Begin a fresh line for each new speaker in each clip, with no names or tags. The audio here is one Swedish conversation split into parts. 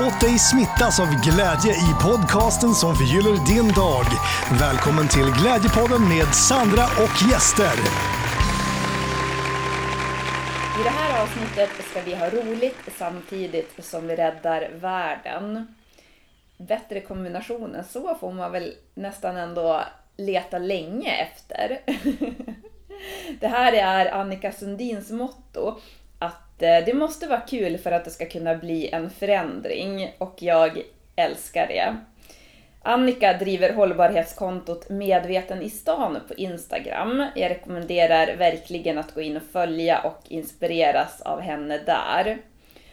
Låt dig smittas av glädje i podcasten som förgyller din dag. Välkommen till Glädjepodden med Sandra och gäster.
I det här avsnittet ska vi ha roligt samtidigt som vi räddar världen. Bättre kombination än så får man väl nästan ändå leta länge efter. Det här är Annika Sundins motto det måste vara kul för att det ska kunna bli en förändring och jag älskar det. Annika driver hållbarhetskontot Medveten i stan på Instagram. Jag rekommenderar verkligen att gå in och följa och inspireras av henne där.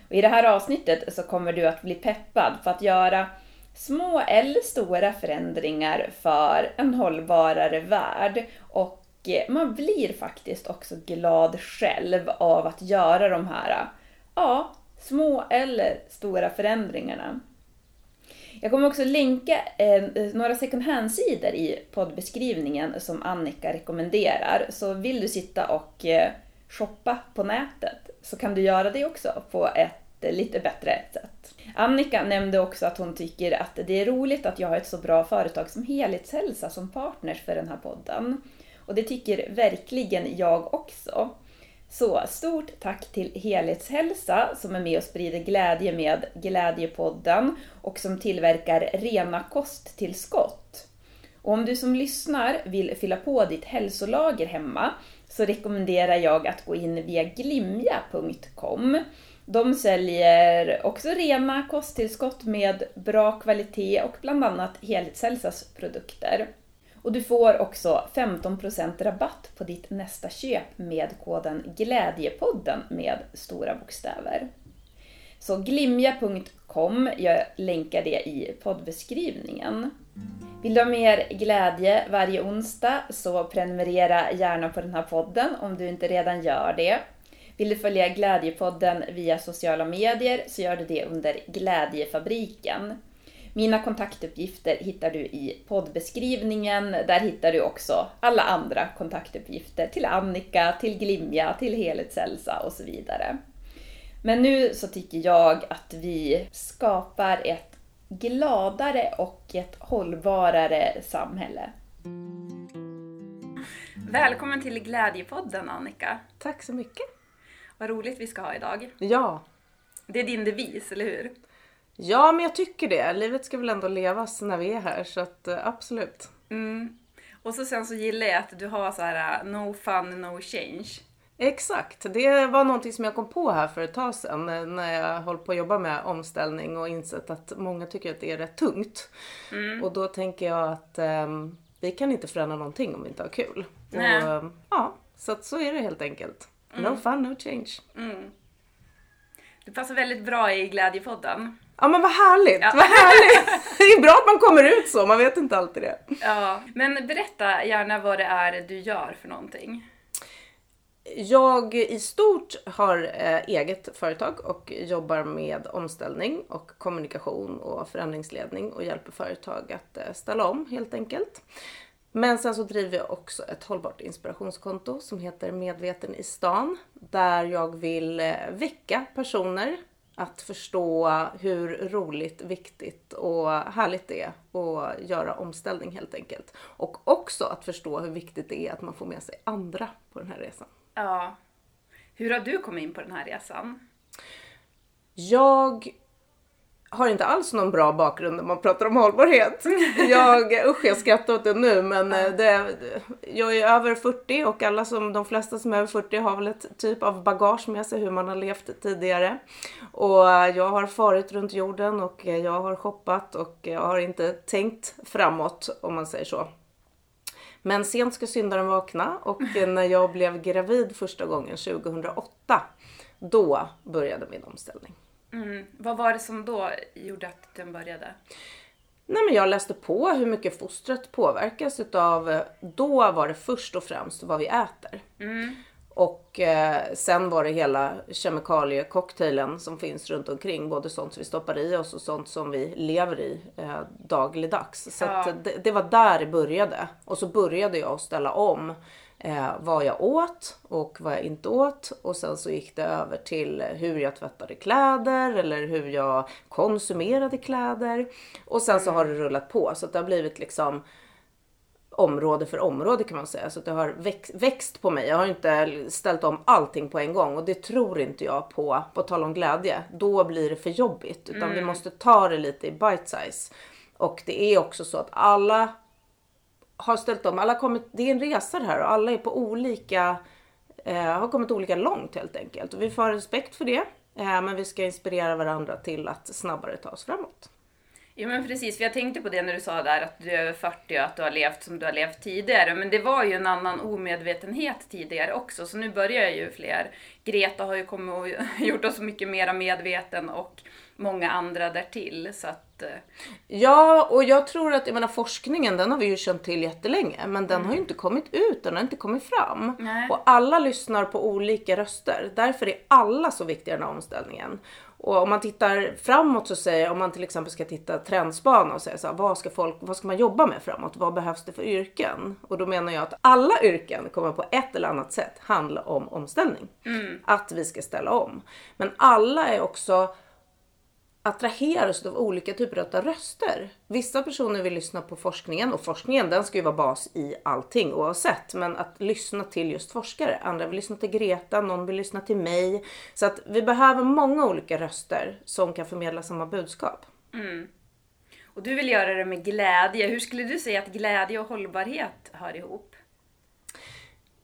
Och I det här avsnittet så kommer du att bli peppad för att göra små eller stora förändringar för en hållbarare värld. Och Eh, man blir faktiskt också glad själv av att göra de här, ja, små eller stora förändringarna. Jag kommer också länka eh, några second hand-sidor i poddbeskrivningen som Annika rekommenderar. Så vill du sitta och eh, shoppa på nätet så kan du göra det också på ett eh, lite bättre sätt. Annika nämnde också att hon tycker att det är roligt att jag har ett så bra företag som Helhetshälsa som partners för den här podden. Och det tycker verkligen jag också. Så stort tack till Helhetshälsa som är med och sprider glädje med Glädjepodden och som tillverkar rena kosttillskott. Och om du som lyssnar vill fylla på ditt hälsolager hemma så rekommenderar jag att gå in via glimja.com. De säljer också rena kosttillskott med bra kvalitet och bland annat Helhetshälsas produkter. Och du får också 15% rabatt på ditt nästa köp med koden Glädjepodden med stora bokstäver. Så glimja.com, jag länkar det i poddbeskrivningen. Vill du ha mer glädje varje onsdag så prenumerera gärna på den här podden om du inte redan gör det. Vill du följa Glädjepodden via sociala medier så gör du det under Glädjefabriken. Mina kontaktuppgifter hittar du i poddbeskrivningen. Där hittar du också alla andra kontaktuppgifter till Annika, till Glimja, till Helhetshälsa och så vidare. Men nu så tycker jag att vi skapar ett gladare och ett hållbarare samhälle. Välkommen till Glädjepodden Annika.
Tack så mycket.
Vad roligt vi ska ha idag.
Ja.
Det är din devis, eller hur?
Ja, men jag tycker det. Livet ska väl ändå levas när vi är här, så att eh, absolut.
Mm. Och så sen så gillar jag att du har så här uh, no fun, no change.
Exakt, det var någonting som jag kom på här för ett tag sedan eh, när jag håller på att jobba med omställning och insett att många tycker att det är rätt tungt. Mm. Och då tänker jag att um, vi kan inte förändra någonting om vi inte har kul.
Nej.
Och, um, ja, så att så är det helt enkelt. No
Mm.
fun, no change.
Mm. Du passar väldigt bra i Glädjepodden.
Ja men vad härligt,
Ja.
vad härligt! Det är bra att man kommer ut så, man vet inte alltid det.
Ja. Men berätta gärna vad det är du gör för någonting.
Jag i stort har eh, eget företag och jobbar med omställning och kommunikation och förändringsledning och hjälper företag att eh, ställa om helt enkelt. Men sen så driver jag också ett hållbart inspirationskonto som heter Medveten i stan där jag vill eh, väcka personer att förstå hur roligt, viktigt och härligt det är att göra omställning helt enkelt. Och också att förstå hur viktigt det är att man får med sig andra på den här resan.
Ja. Hur har du kommit in på den här resan?
Jag har inte alls någon bra bakgrund när man pratar om hållbarhet. Jag, usch jag skrattar åt det nu men eh, det, jag är över 40 och alla som, de flesta som är över 40 har väl ett typ av bagage med sig hur man har levt tidigare. Och jag har farit runt jorden och jag har shoppat och jag har inte tänkt framåt om man säger så. Men sent ska syndaren vakna och när jag blev gravid första gången 2008 då började min omställning.
Mm. Vad var det som då gjorde att den började?
Nej, men jag läste på hur mycket fostret påverkas utav, då var det först och främst vad vi äter.
Mm.
Och eh, sen var det hela kemikaliecocktailen som finns runt omkring. Både sånt som vi stoppar i oss och sånt som vi lever i eh, dagligdags. Så
Ja.
det, det var där det började. Och så började jag ställa om eh, vad jag åt och vad jag inte åt. Och sen så gick det över till hur jag tvättade kläder eller hur jag konsumerade kläder. Och sen så har det rullat på så att det har blivit liksom område för område kan man säga. Så att det har växt, växt på mig. Jag har inte ställt om allting på en gång och det tror inte jag på, på tal om glädje. Då blir det för jobbigt. Utan vi måste ta det lite i bite size. Och det är också så att alla har ställt om. Alla kommit, det är en resa det här och alla är på olika, eh, har kommit olika långt helt enkelt. Och vi får ha respekt för det. Eh, men vi ska inspirera varandra till att snabbare ta oss framåt.
Ja men precis, för jag tänkte på det när du sa där att du är över 40 och att du har levt som du har levt tidigare. Men det var ju en annan omedvetenhet tidigare också, så nu börjar ju fler. Greta har ju kommit och gjort oss mycket mer medveten och många andra därtill. Så att, eh,
Ja, och jag tror att jag menar, forskningen den har vi ju känt till jättelänge, men den har ju inte kommit ut, den har inte kommit fram.
Nej.
Och alla lyssnar på olika röster. Därför är alla så viktiga i den här omställningen. Och om man tittar framåt så säger, om man till exempel ska titta trendspana och säga så här, vad ska folk, vad ska man jobba med framåt? Vad behövs det för yrken? Och då menar jag att alla yrken kommer på ett eller annat sätt handla om omställning. Att vi ska ställa om. Men alla är också attraheras av olika typer av röster. Vissa personer vill lyssna på forskningen och forskningen den ska ju vara bas i allting oavsett. Men att lyssna till just forskare. Andra vill lyssna till Greta, någon vill lyssna till mig. Så att vi behöver många olika röster som kan förmedla samma budskap. Mm.
och du vill göra det med glädje. Hur skulle du säga att glädje och hållbarhet hör ihop?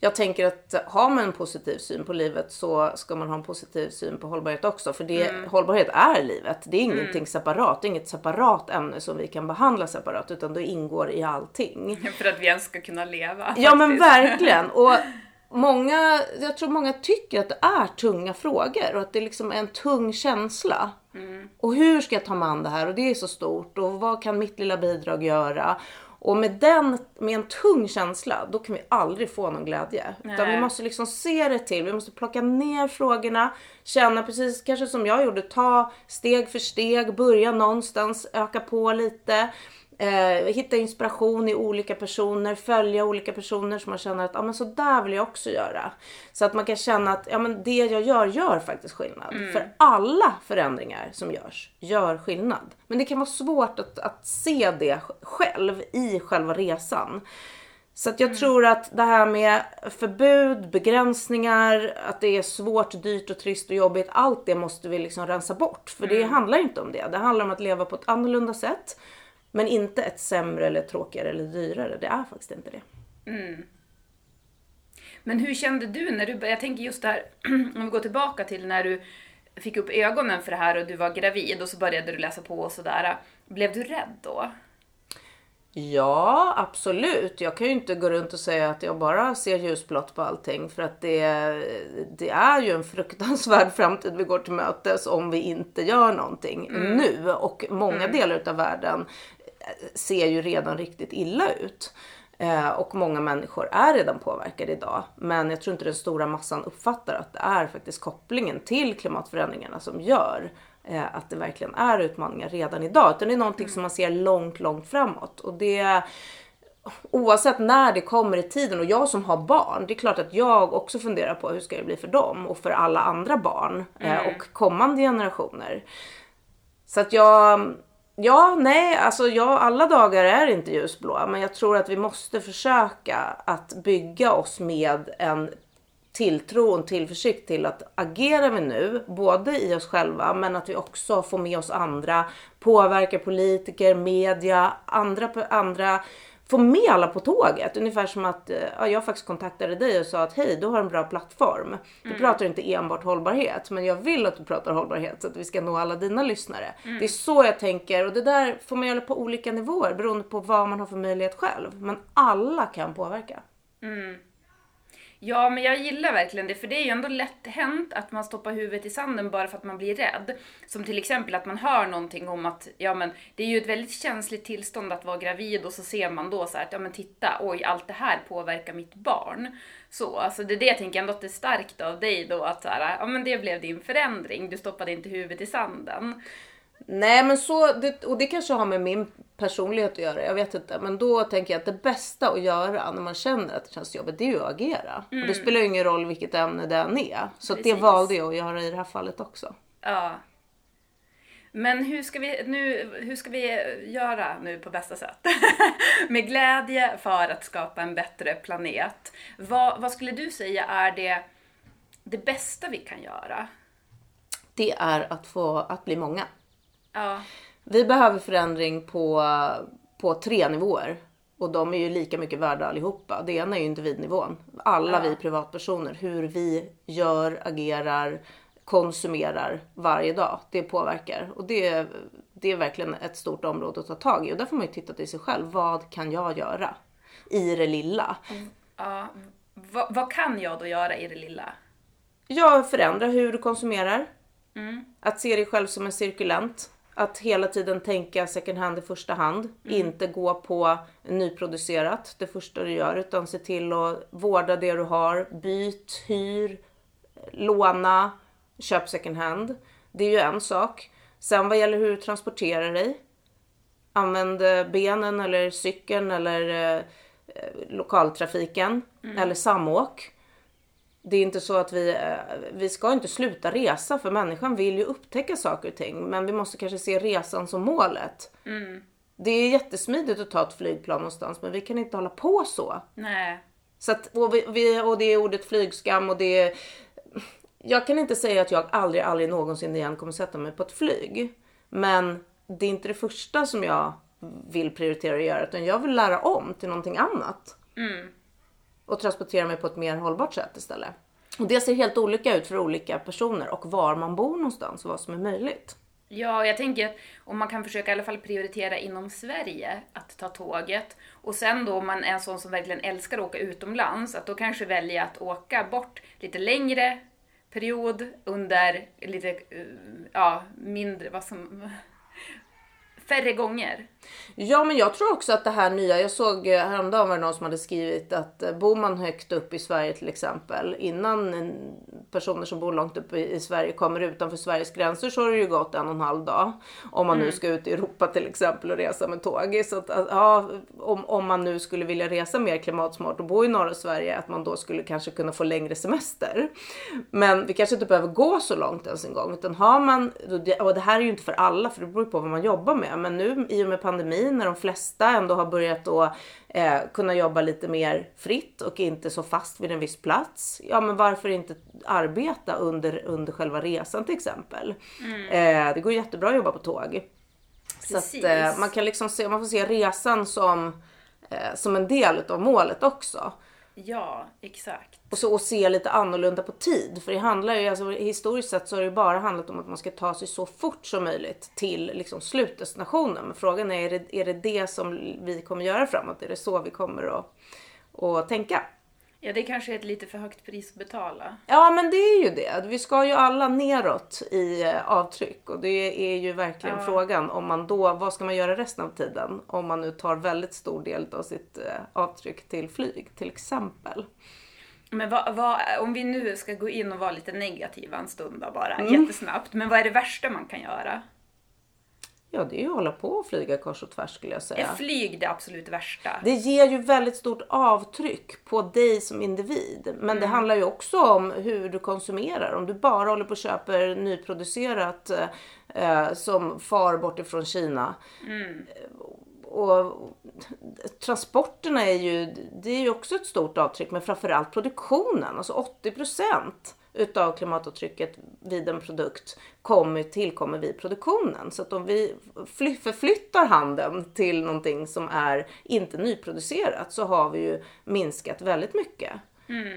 Jag tänker att har man en positiv syn på livet så ska man ha en positiv syn på hållbarhet också. För det, hållbarhet är livet. Det är ingenting separat. Det är inget separat ämne som vi kan behandla separat utan det ingår i allting.
För att vi ens ska kunna leva.
Ja men
faktiskt.
verkligen. Och många, jag tror många tycker att det är tunga frågor och att det liksom är en tung känsla. Och hur ska jag ta mig an det här? Och det är så stort och vad kan mitt lilla bidrag göra? Och med den, med en tung känsla, då kan vi aldrig få någon glädje. Utan vi
Nej.
måste liksom se det till, vi måste plocka ner frågorna, känna precis kanske som jag gjorde, ta steg för steg, börja någonstans, öka på lite. Eh, hitta inspiration i olika personer, följa olika personer som man känner att ah, men så där vill jag också göra. Så att man kan känna att ja, men det jag gör, gör faktiskt skillnad. För alla förändringar som görs, gör skillnad. Men det kan vara svårt att, att se det själv i själva resan. Så att jag tror att det här med förbud, begränsningar, att det är svårt, dyrt och trist och jobbigt. Allt det måste vi liksom rensa bort. För det handlar inte om det. Det handlar om att leva på ett annorlunda sätt. Men inte ett sämre eller tråkigare eller dyrare. Det är faktiskt inte det.
Men hur kände du när du? Jag tänker just det här, om vi går tillbaka till när du fick upp ögonen för det här och du var gravid och så började du läsa på och sådär. Blev du rädd då?
Ja, absolut. Jag kan ju inte gå runt och säga att jag bara ser ljusblått på allting. För att det, det är ju en fruktansvärd framtid vi går till mötes om vi inte gör någonting nu. Och många delar av världen ser ju redan riktigt illa ut. Eh, och många människor är redan påverkade idag. Men jag tror inte den stora massan uppfattar att det är faktiskt kopplingen till klimatförändringarna som gör eh, att det verkligen är utmaningar redan idag. Utan det är någonting som man ser långt, långt framåt. Och det Oavsett när det kommer i tiden och jag som har barn, det är klart att jag också funderar på hur ska det bli för dem och för alla andra barn eh, och kommande generationer. Så att jag, ja nej, alltså ja, alla dagar är inte ljusblå men jag tror att vi måste försöka att bygga oss med en tilltro och en tillförsikt till att agerar vi nu, både i oss själva men att vi också får med oss andra, påverkar politiker, media, andra, andra få med alla på tåget. Ungefär som att eh, ja, jag faktiskt kontaktade dig och sa att hej, du har en bra plattform. Du pratar inte enbart hållbarhet, men jag vill att du pratar hållbarhet så att vi ska nå alla dina lyssnare. Det är så jag tänker och det där får man göra på olika nivåer beroende på vad man har för möjlighet själv. Men alla kan påverka.
Ja, men jag gillar verkligen det, för det är ju ändå lätt hänt att man stoppar huvudet i sanden bara för att man blir rädd. Som till exempel att man hör någonting om att, ja men det är ju ett väldigt känsligt tillstånd att vara gravid och så ser man då så här att, ja men titta, oj allt det här påverkar mitt barn. Så, alltså det är det jag tänker ändå att det är starkt av dig då att så här, ja men det blev din förändring, du stoppade inte huvudet i sanden.
Nej men så, det, och det kanske har med min personlighet att göra, jag vet inte. Men då tänker jag att det bästa att göra när man känner att det känns jobbigt, det är ju att agera. Och det spelar ju ingen roll vilket ämne det än är. Så det valde jag att göra i det här fallet också.
Ja. Men hur ska, vi, nu, hur ska vi göra nu på bästa sätt? Med glädje för att skapa en bättre planet. Vad, vad skulle du säga är det, det bästa vi kan göra?
Det är att få att bli många.
Ja,
Vi behöver förändring på, på tre nivåer. Och de är ju lika mycket värda allihopa. Det ena är ju individnivån. Alla
Ja.
vi privatpersoner, hur vi gör, agerar, konsumerar varje dag. Det påverkar. Och det, det är verkligen ett stort område att ta tag i. Och där får man ju titta till sig själv. Vad kan jag göra? I det lilla.
ja. Vad, vad kan jag då göra i det lilla?
Jag förändrar hur du konsumerar.
Mm.
Att se dig själv som en cirkulent. Att hela tiden tänka second hand i första hand. Inte gå på nyproducerat det första du gör. Utan se till att vårda det du har. Byt, hyr, låna, köp second hand. Det är ju en sak. Sen vad gäller hur du transporterar dig. Använd eh, benen eller cykeln eller eh, eh, lokaltrafiken. Eller samåk. Det är inte så att vi, eh, vi ska inte sluta resa för människan vill ju upptäcka saker och ting. Men vi måste kanske se resan som målet. Det är jättesmidigt att ta ett flygplan någonstans men vi kan inte hålla på så.
Nej.
så att, och, vi, vi, och det är ordet flygskam och det är... Jag kan inte säga att jag aldrig, aldrig någonsin igen kommer sätta mig på ett flyg. Men det är inte det första som jag vill prioritera att göra utan jag vill lära om till någonting annat och transportera mig på ett mer hållbart sätt istället. Och det ser helt olika ut för olika personer och var man bor någonstans och vad som är möjligt.
Ja, jag tänker att om man kan försöka i alla fall prioritera inom Sverige att ta tåget och sen då om man är en sån som verkligen älskar att åka utomlands, att då kanske välja att åka bort lite längre period under lite, eh, ja, mindre, vad som, färre gånger.
Ja, men jag tror också att det här nya, jag såg eh, häromdagen var det någon som hade skrivit att eh, bor man högt upp i Sverige till exempel, innan personer som bor långt upp i Sverige kommer utanför Sveriges gränser så har det ju gått en och en halv dag. Om man nu ska ut i Europa till exempel och resa med tåg. Så att, ja, om, om man nu skulle vilja resa mer klimatsmart och bo i norra Sverige, att man då skulle kanske kunna få längre semester. Men vi kanske inte behöver gå så långt ens en gång, utan har man, och det här är ju inte för alla för det beror på vad man jobbar med, men nu i och med pandemin när de flesta ändå har börjat då eh, kunna jobba lite mer fritt och inte så fast vid en viss plats. Ja, men varför inte arbeta under, under själva resan till exempel? Eh, det går jättebra att jobba på tåg. Så att,
Precis.
eh, man kan liksom se, man får se resan som, eh, som en del av målet också.
Ja, exakt.
Och, så, och se lite annorlunda på tid. För det handlar ju, alltså, historiskt sett så har det ju bara handlat om att man ska ta sig så fort som möjligt till liksom, slutdestinationen. Men frågan är, är det, är det det som vi kommer göra framåt? Är det så vi kommer att, att tänka?
Ja, det kanske är ett lite för högt pris att betala.
Ja men det är ju det. Vi ska ju alla neråt i eh, avtryck och det är ju verkligen
Ja.
frågan om man då, vad ska man göra resten av tiden? Om man nu tar väldigt stor del av sitt eh, avtryck till flyg till exempel.
Men vad, vad, om vi nu ska gå in och vara lite negativa en stund då bara, jättesnabbt. Men vad är det värsta man kan göra?
Ja det är ju att hålla på och flyga kors och tvärs skulle jag säga.
Är flyg det absolut värsta?
Det ger ju väldigt stort avtryck på dig som individ. Men det handlar ju också om hur du konsumerar. Om du bara håller på och köper nyproducerat eh, som far bort ifrån Kina. Och transporterna är ju, det är ju också ett stort avtryck. Men framförallt produktionen. Alltså 80% utav klimatavtrycket vid en produkt kommer, tillkommer vid produktionen. Så att om vi fly, förflyttar handeln till någonting som är inte nyproducerat så har vi ju minskat väldigt mycket.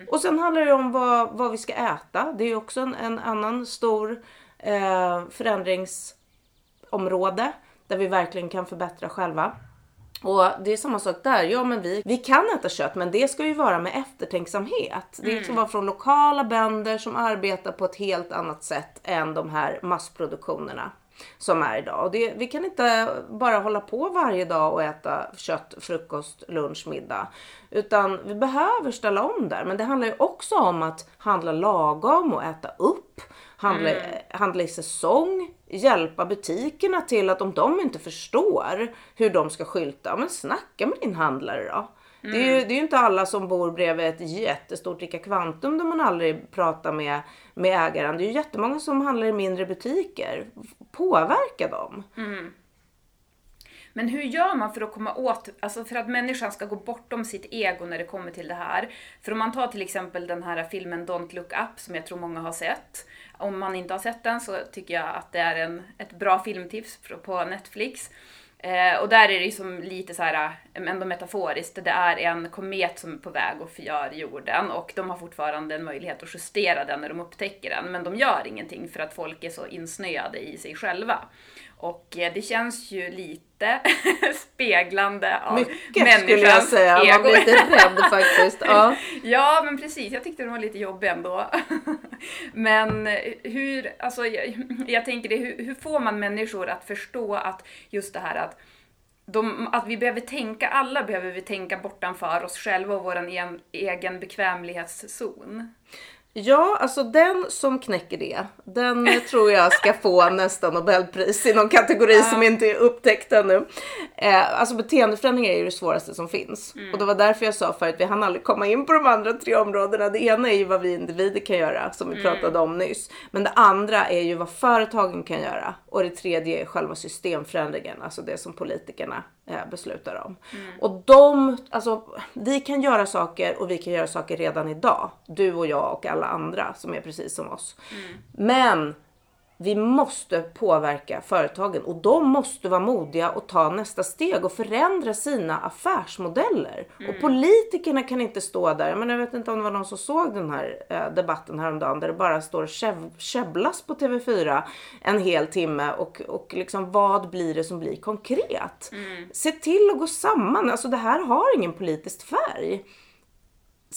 Och sen handlar det om vad, vad vi ska äta. Det är ju också en, en annan stor eh, förändringsområde där vi verkligen kan förbättra själva. Och det är samma sak där. Ja, men vi, vi kan äta kött, men det ska ju vara med eftertänksamhet. Det ska vara från lokala bönder som arbetar på ett helt annat sätt än de här massproduktionerna som är idag. Och det, vi kan inte bara hålla på varje dag och äta kött, frukost, lunch, middag. Utan vi behöver ställa om där. Men det handlar ju också om att handla lagom och äta upp. Handla, handla i säsong. hjälpa butikerna till att om de inte förstår hur de ska skylta, men snacka med din handlare då. Det, är ju, det är ju inte alla som bor bredvid ett jättestort Ica Kvantum där man aldrig pratar med, med ägaren. Det är ju jättemånga som handlar i mindre butiker. Påverka dem.
Men hur gör man för att komma åt, alltså för att människan ska gå bortom sitt ego när det kommer till det här? För om man tar till exempel den här filmen Don't Look Up som jag tror många har sett. Om man inte har sett den så tycker jag att det är en, ett bra filmtips på Netflix. Eh, och där är det ju som lite så här, eh, ändå metaforiskt, det är en komet som är på väg att förgör jorden och de har fortfarande en möjlighet att justera den när de upptäcker den, men de gör ingenting för att folk är så insnöade i sig själva. Och eh, det känns ju lite speglande av
Mycket skulle jag säga. Man blir lite rädd faktiskt. Ja.
ja, men precis. Jag tyckte den var lite jobbig ändå. men hur, alltså jag, jag tänker det, hur, hur får man människor att förstå att just det här att de, att vi behöver tänka, alla behöver vi tänka bortanför oss själva och vår en, egen bekvämlighetszon.
Ja, alltså den som knäcker det, den tror jag ska få nästa nobelpris i någon kategori som inte är upptäckt ännu. Eh, alltså beteendeförändring är ju det svåraste som finns.
Mm.
Och det var därför jag sa förut, vi hann aldrig komma in på de andra tre områdena. Det ena är ju vad vi individer kan göra, som vi
Mm.
pratade om nyss. Men det andra är ju vad företagen kan göra. Och det tredje är själva systemförändringen, alltså det som politikerna eh, beslutar om. Och de, alltså vi kan göra saker och vi kan göra saker redan idag. Du och jag och alla andra som är precis som oss. Men vi måste påverka företagen och de måste vara modiga och ta nästa steg och förändra sina affärsmodeller. Och politikerna kan inte stå där, men jag vet inte om det var någon som såg den här eh, debatten häromdagen där det bara står käbblas på TV4 en hel timme och, och liksom vad blir det som blir konkret? Se till att gå samman, alltså det här har ingen politisk färg.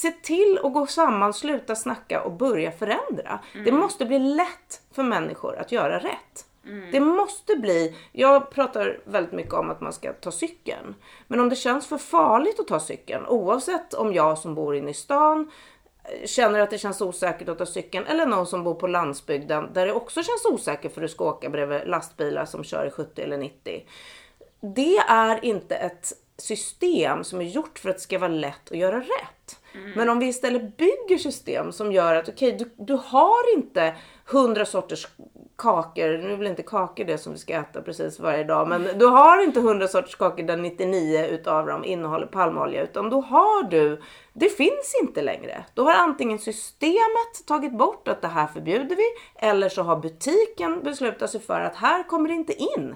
Se till att gå samman, sluta snacka och börja förändra. Det måste bli lätt för människor att göra rätt. Det måste bli, jag pratar väldigt mycket om att man ska ta cykeln. Men om det känns för farligt att ta cykeln, oavsett om jag som bor inne i stan eh, känner att det känns osäkert att ta cykeln eller någon som bor på landsbygden där det också känns osäkert för att du ska åka bredvid lastbilar som kör i 70 eller 90. Det är inte ett system som är gjort för att det ska vara lätt att göra rätt. Mm. Men om vi istället bygger system som gör att okej, du, du har inte hundra sorters kakor, nu är väl inte kakor det som vi ska äta precis varje dag, men du har inte hundra sorters kakor där 99 utav dem innehåller palmolja, utan då har du, det finns inte längre. Då har antingen systemet tagit bort att det här förbjuder vi, eller så har butiken beslutat sig för att här kommer det inte in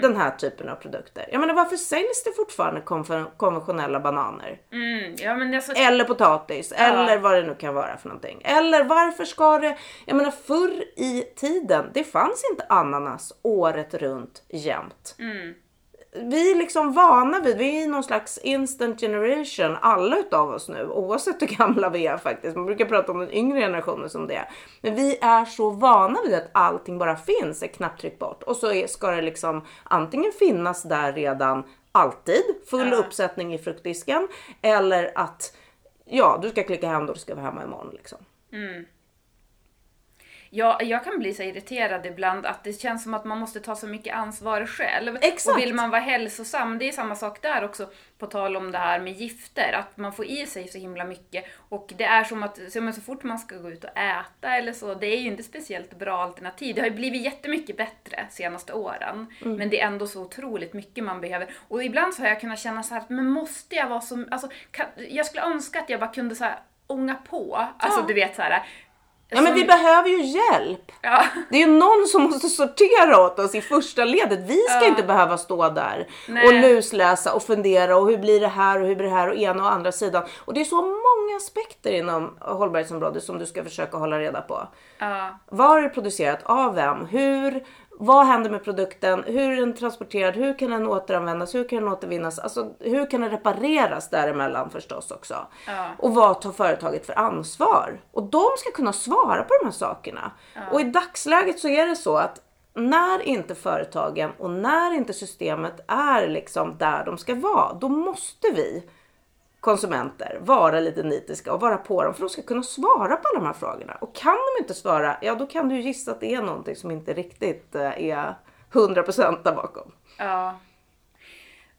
den här typen av produkter. Jag menar varför säljs det fortfarande konven- konventionella bananer?
Mm, ja, men alltså,
Eller potatis, eller vad det nu kan vara för någonting. Eller varför ska det, jag menar förr i tiden, det fanns inte ananas året runt jämt. Vi är liksom vana vid, vi är i någon slags instant generation, alla utav oss nu, oavsett hur gamla vi är faktiskt. Man brukar prata om den yngre generationen som det. Men vi är så vana vid att allting bara finns ett knapptryck bort. Och så ska det liksom antingen finnas där redan alltid, full uppsättning i fruktdisken. Eller att ja, du ska klicka hem då, du ska vara hemma imorgon liksom.
Ja, jag kan bli så irriterad ibland att det känns som att man måste ta så mycket ansvar själv.
Exakt.
Och vill man vara hälsosam, det är samma sak där också, på tal om det här med gifter, att man får i sig så himla mycket. Och det är som att så, men så fort man ska gå ut och äta eller så, det är ju inte speciellt bra alternativ. Det har ju blivit jättemycket bättre senaste åren, men det är ändå så otroligt mycket man behöver. Och ibland så har jag kunnat känna så här, att, men måste jag vara så, alltså, kan, jag skulle önska att jag bara kunde så här ånga på. Alltså
Ja.
du vet så här.
Ja men vi behöver ju hjälp.
Ja.
Det är ju någon som måste sortera åt oss i första ledet. Vi ska
Ja.
inte behöva stå där
Nej.
och lusläsa och fundera och hur blir det här och hur blir det här och ena och andra sidan. Och det är så många aspekter inom hållbarhetsområdet som du ska försöka hålla reda på.
Ja.
Var är det producerat? Av vem? Hur? Vad händer med produkten? Hur är den transporterad? Hur kan den återanvändas? Hur kan den återvinnas? Alltså hur kan den repareras däremellan förstås också?
Ja.
Och vad tar företaget för ansvar? Och de ska kunna svara på de här sakerna. Och i dagsläget så är det så att när inte företagen och när inte systemet är liksom där de ska vara, då måste vi konsumenter vara lite nitiska och vara på dem för de ska kunna svara på alla de här frågorna. Och kan de inte svara, ja då kan du gissa att det är någonting som inte riktigt eh, är 100% där bakom.
Ja.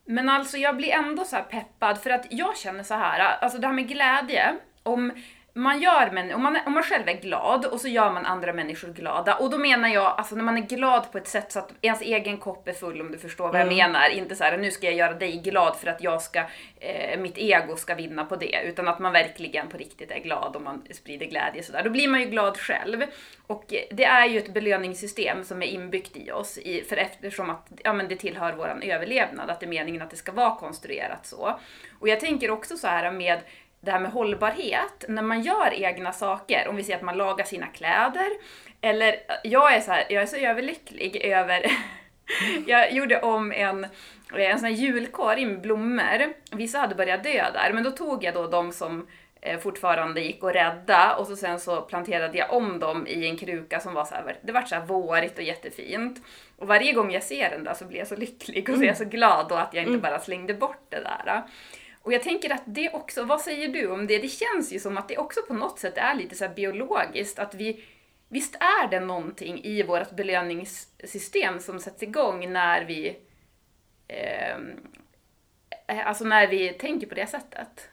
Men alltså jag blir ändå så här peppad för att jag känner så här, alltså det här med glädje, om man gör, men om man, om man själv är glad och så gör man andra människor glada. Och då menar jag, alltså när man är glad på ett sätt så att ens egen kopp är full om du förstår vad jag
Mm.
menar. Inte så här, nu ska jag göra dig glad för att jag ska, eh, mitt ego ska vinna på det. Utan att man verkligen på riktigt är glad och man sprider glädje sådär. Då blir man ju glad själv. Och det är ju ett belöningssystem som är inbyggt i oss. I, för eftersom att ja, men det tillhör våran överlevnad, att det är meningen att det ska vara konstruerat så. Och jag tänker också så här med det här med hållbarhet, när man gör egna saker, om vi säger att man lagar sina kläder, eller jag är så här, jag är så överlycklig över jag gjorde om en, en sån här julkorg med blommor. Vissa hade börjat dö där, men då tog jag då de som eh, fortfarande gick att rädda och så sen så planterade jag om dem i en kruka som var så här, det var så här vårigt och jättefint. Och varje gång jag ser den där så blir jag så lycklig och så är jag så glad då att jag inte bara slängde bort det där. Och jag tänker att det också, vad säger du om det? Det känns ju som att det också på något sätt är lite så här biologiskt, att vi Visst är det någonting i vårt belöningssystem som sätts igång när vi ehm, eh, Alltså när vi tänker på det sättet?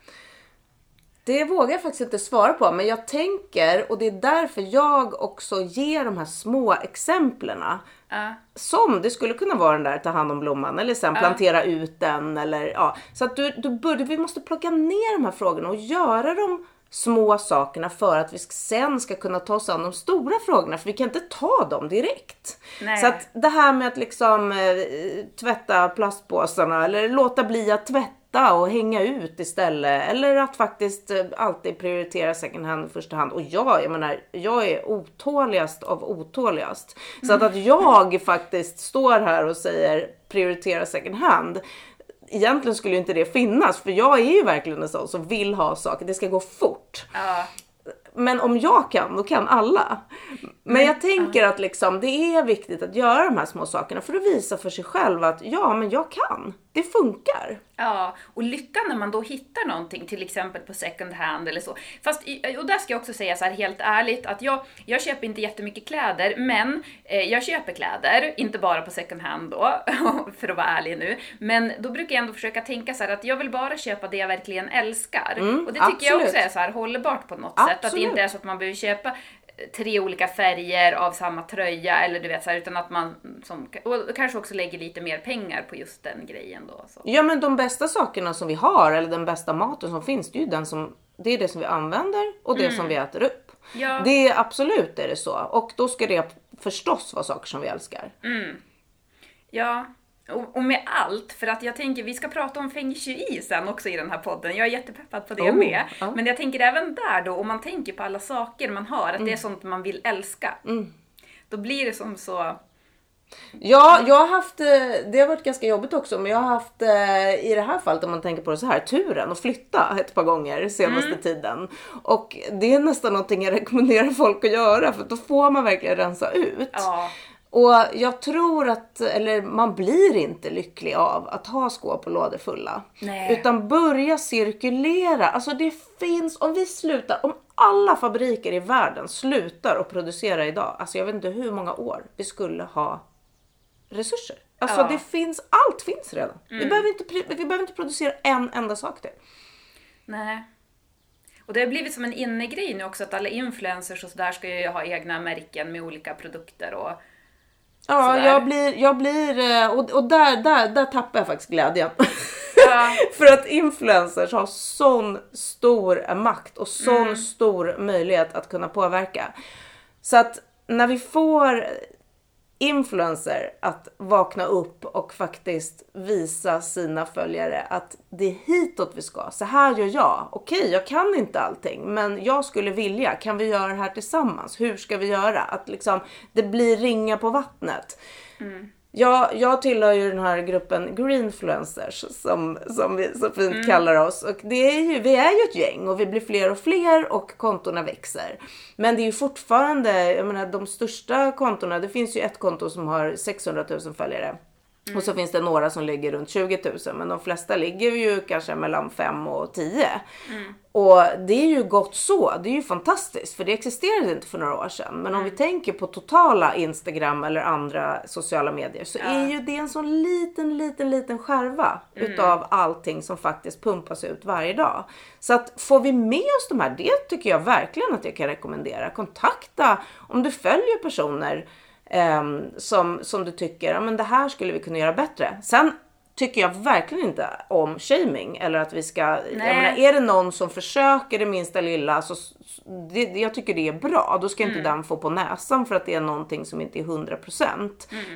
Det vågar jag faktiskt inte svara på, men jag tänker och det är därför jag också ger de här små exemplen.
Ja.
Som det skulle kunna vara den där ta hand om blomman eller sen plantera ut den eller ja. Så att du, du börjar, vi måste plocka ner de här frågorna och göra de små sakerna för att vi sen ska kunna ta oss an de stora frågorna för vi kan inte ta dem direkt.
Nej.
Så att det här med att liksom eh, tvätta plastpåsarna eller låta bli att tvätta och hänga ut istället. Eller att faktiskt eh, alltid prioritera second hand i första hand. Och jag, jag menar, jag är otåligast av otåligast. Så att, att jag faktiskt står här och säger prioritera second hand. Egentligen skulle ju inte det finnas för jag är ju verkligen en sån som vill ha saker, det ska gå fort.
Ja.
Men om jag kan, då kan alla. Men jag tänker att liksom, det är viktigt att göra de här små sakerna för att visa för sig själv att ja, men jag kan. Det funkar.
Ja, och lyckan när man då hittar någonting, till exempel på second hand eller så. Fast, och där ska jag också säga så här helt ärligt att jag, jag köper inte jättemycket kläder, men eh, jag köper kläder, inte bara på second hand då, för att vara ärlig nu. Men då brukar jag ändå försöka tänka så här att jag vill bara köpa det jag verkligen älskar. och det tycker jag
absolut.
också är så här hållbart på något sätt. Att det
Absolut.
inte är så att man behöver köpa tre olika färger av samma tröja eller du vet så här, utan att man som, och kanske också lägger lite mer pengar på just den grejen då. Så.
Ja, men de bästa sakerna som vi har eller den bästa maten som finns, det är ju den som, det är det som vi använder och det som vi äter upp.
Ja.
Det är absolut är det så och då ska det förstås vara saker som vi älskar.
Ja, och, och med allt, för att jag tänker vi ska prata om feng shui sen också i den här podden. Jag är jättepeppad på det
Oh,
med.
ja.
Men jag tänker även där då, om man tänker på alla saker man har, att det är sånt man vill älska. Då blir det som så...
Ja, jag har haft, eh, det har varit ganska jobbigt också, men jag har haft eh, i det här fallet om man tänker på det så här, turen att flytta ett par gånger senaste tiden. Och det är nästan någonting jag rekommenderar folk att göra för då får man verkligen rensa ut.
Ja,
Och jag tror att, eller man blir inte lycklig av att ha skåp och lådor fulla.
Nej.
Utan börja cirkulera. Alltså det finns, om vi slutar, om alla fabriker i världen slutar att producera idag, alltså jag vet inte hur många år vi skulle ha resurser. Alltså
Ja. Mm.
det finns, allt finns redan. Vi, behöver inte, vi behöver inte producera en enda sak till.
nej. Och det har blivit som en innegrej nu också att alla influencers och sådär ska ju ha egna märken med olika produkter och...
Ja,
Sådär.
jag blir, jag blir, eh, och, och där, där, där tappar jag faktiskt glädjen.
Ja.
För att influencers har sån stor makt och sån
Mm.
stor möjlighet att kunna påverka. Så att när vi får influencer att vakna upp och faktiskt visa sina följare att det är hitåt vi ska. Så här gör jag. Okej, jag kan inte allting, men jag skulle vilja. Kan vi göra det här tillsammans? Hur ska vi göra? Att liksom det blir ringa på vattnet. Mm. Jag, jag tillhör ju den här gruppen greenfluencers som, som vi så fint kallar oss. Och det är ju, vi är ju ett gäng och vi blir fler och fler och kontona växer. Men det är ju fortfarande, jag menar de största kontona, det finns ju ett konto som har 600 000 följare. Och så finns det några som ligger runt 20 000 men de flesta ligger ju kanske mellan 5 och 10. Och det är ju gott så, det är ju fantastiskt för det existerade inte för några år sedan. Men om vi tänker på totala Instagram eller andra sociala medier så är ju det en sån liten, liten, liten skärva utav allting som faktiskt pumpas ut varje dag. Så att får vi med oss de här, det tycker jag verkligen att jag kan rekommendera. Kontakta om du följer personer Ehm, som, som du tycker, ja men det här skulle vi kunna göra bättre. Sen tycker jag verkligen inte om shaming eller att vi ska, jag menar, är det någon som försöker det minsta lilla så det, jag tycker det är bra. Då ska inte den få på näsan för att det är någonting som inte är 100%.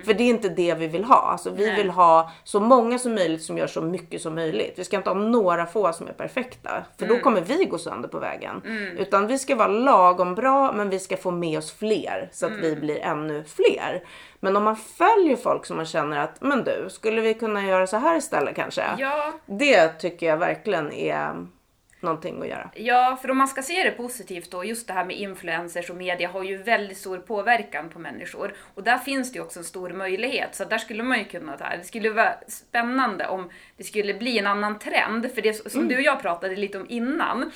För det är inte det vi vill ha. Alltså, vi
Nej.
vill ha så många som möjligt som gör så mycket som möjligt. Vi ska inte ha några få som är perfekta. För då kommer vi gå sönder på vägen. Utan vi ska vara lagom bra men vi ska få med oss fler så att vi blir ännu fler. Men om man följer folk som man känner att, men du, skulle vi kunna göra så här istället kanske?
Ja,
Det tycker jag verkligen är någonting att göra.
Ja, för om man ska se det positivt då, just det här med influencers och media har ju väldigt stor påverkan på människor. Och där finns det ju också en stor möjlighet, så där skulle man ju kunna ta, det skulle vara spännande om det skulle bli en annan trend, för det som du och jag pratade lite om innan,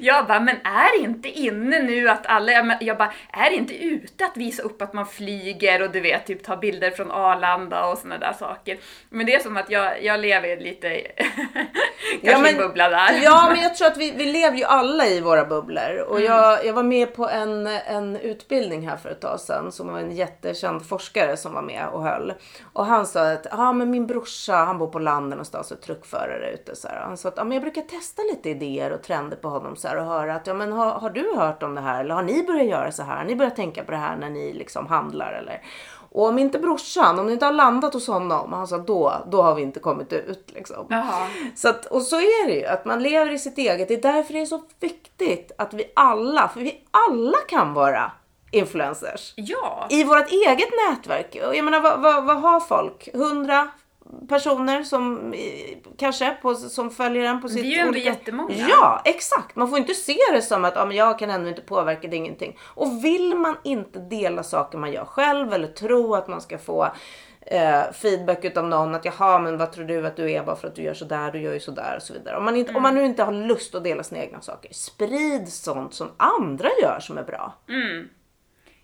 jag bara, men är inte inne nu att alla, jag men- bara, är det inte ute att visa upp att man flyger och du vet, typ ta bilder från Arlanda och såna där saker. Men det är som att jag, jag lever lite, kanske i en bubbla där.
Ja, men jag tror att vi, vi lever ju alla i våra bubblor. Och
Mm.
jag, jag var med på en, en utbildning här för ett tag sedan som var en jättekänd forskare som var med och höll. Och han sa att ah, men min brorsa, han bor på landet någonstans och är truckförare ute. Så här. Han sa att ah, men jag brukar testa lite idéer och trender på honom så här, och höra att ja, men har, har du hört om det här? Eller har ni börjat göra så här? Har ni börjat tänka på det här när ni liksom handlar? Eller? Och om inte brorsan, om det inte har landat hos honom, han sa då, då har vi inte kommit ut. Liksom.
Jaha.
Så att, och så är det ju, att man lever i sitt eget. Det är därför det är så viktigt att vi alla, för vi alla kan vara influencers.
Ja.
I vårt eget nätverk. Jag menar vad, vad, vad har folk? 100 personer som kanske på, som följer en på sitt
är ju ändå
olika...
jättemånga.
Ja, exakt. Man får inte se det som att ja, men jag kan ännu inte påverka, det ingenting. Och vill man inte dela saker man gör själv eller tro att man ska få eh, feedback utav någon att jaha men vad tror du att du är bara för att du gör sådär, du gör ju sådär och så vidare. Om man, inte, om man nu inte har lust att dela sina egna saker, sprid sånt som andra gör som är bra.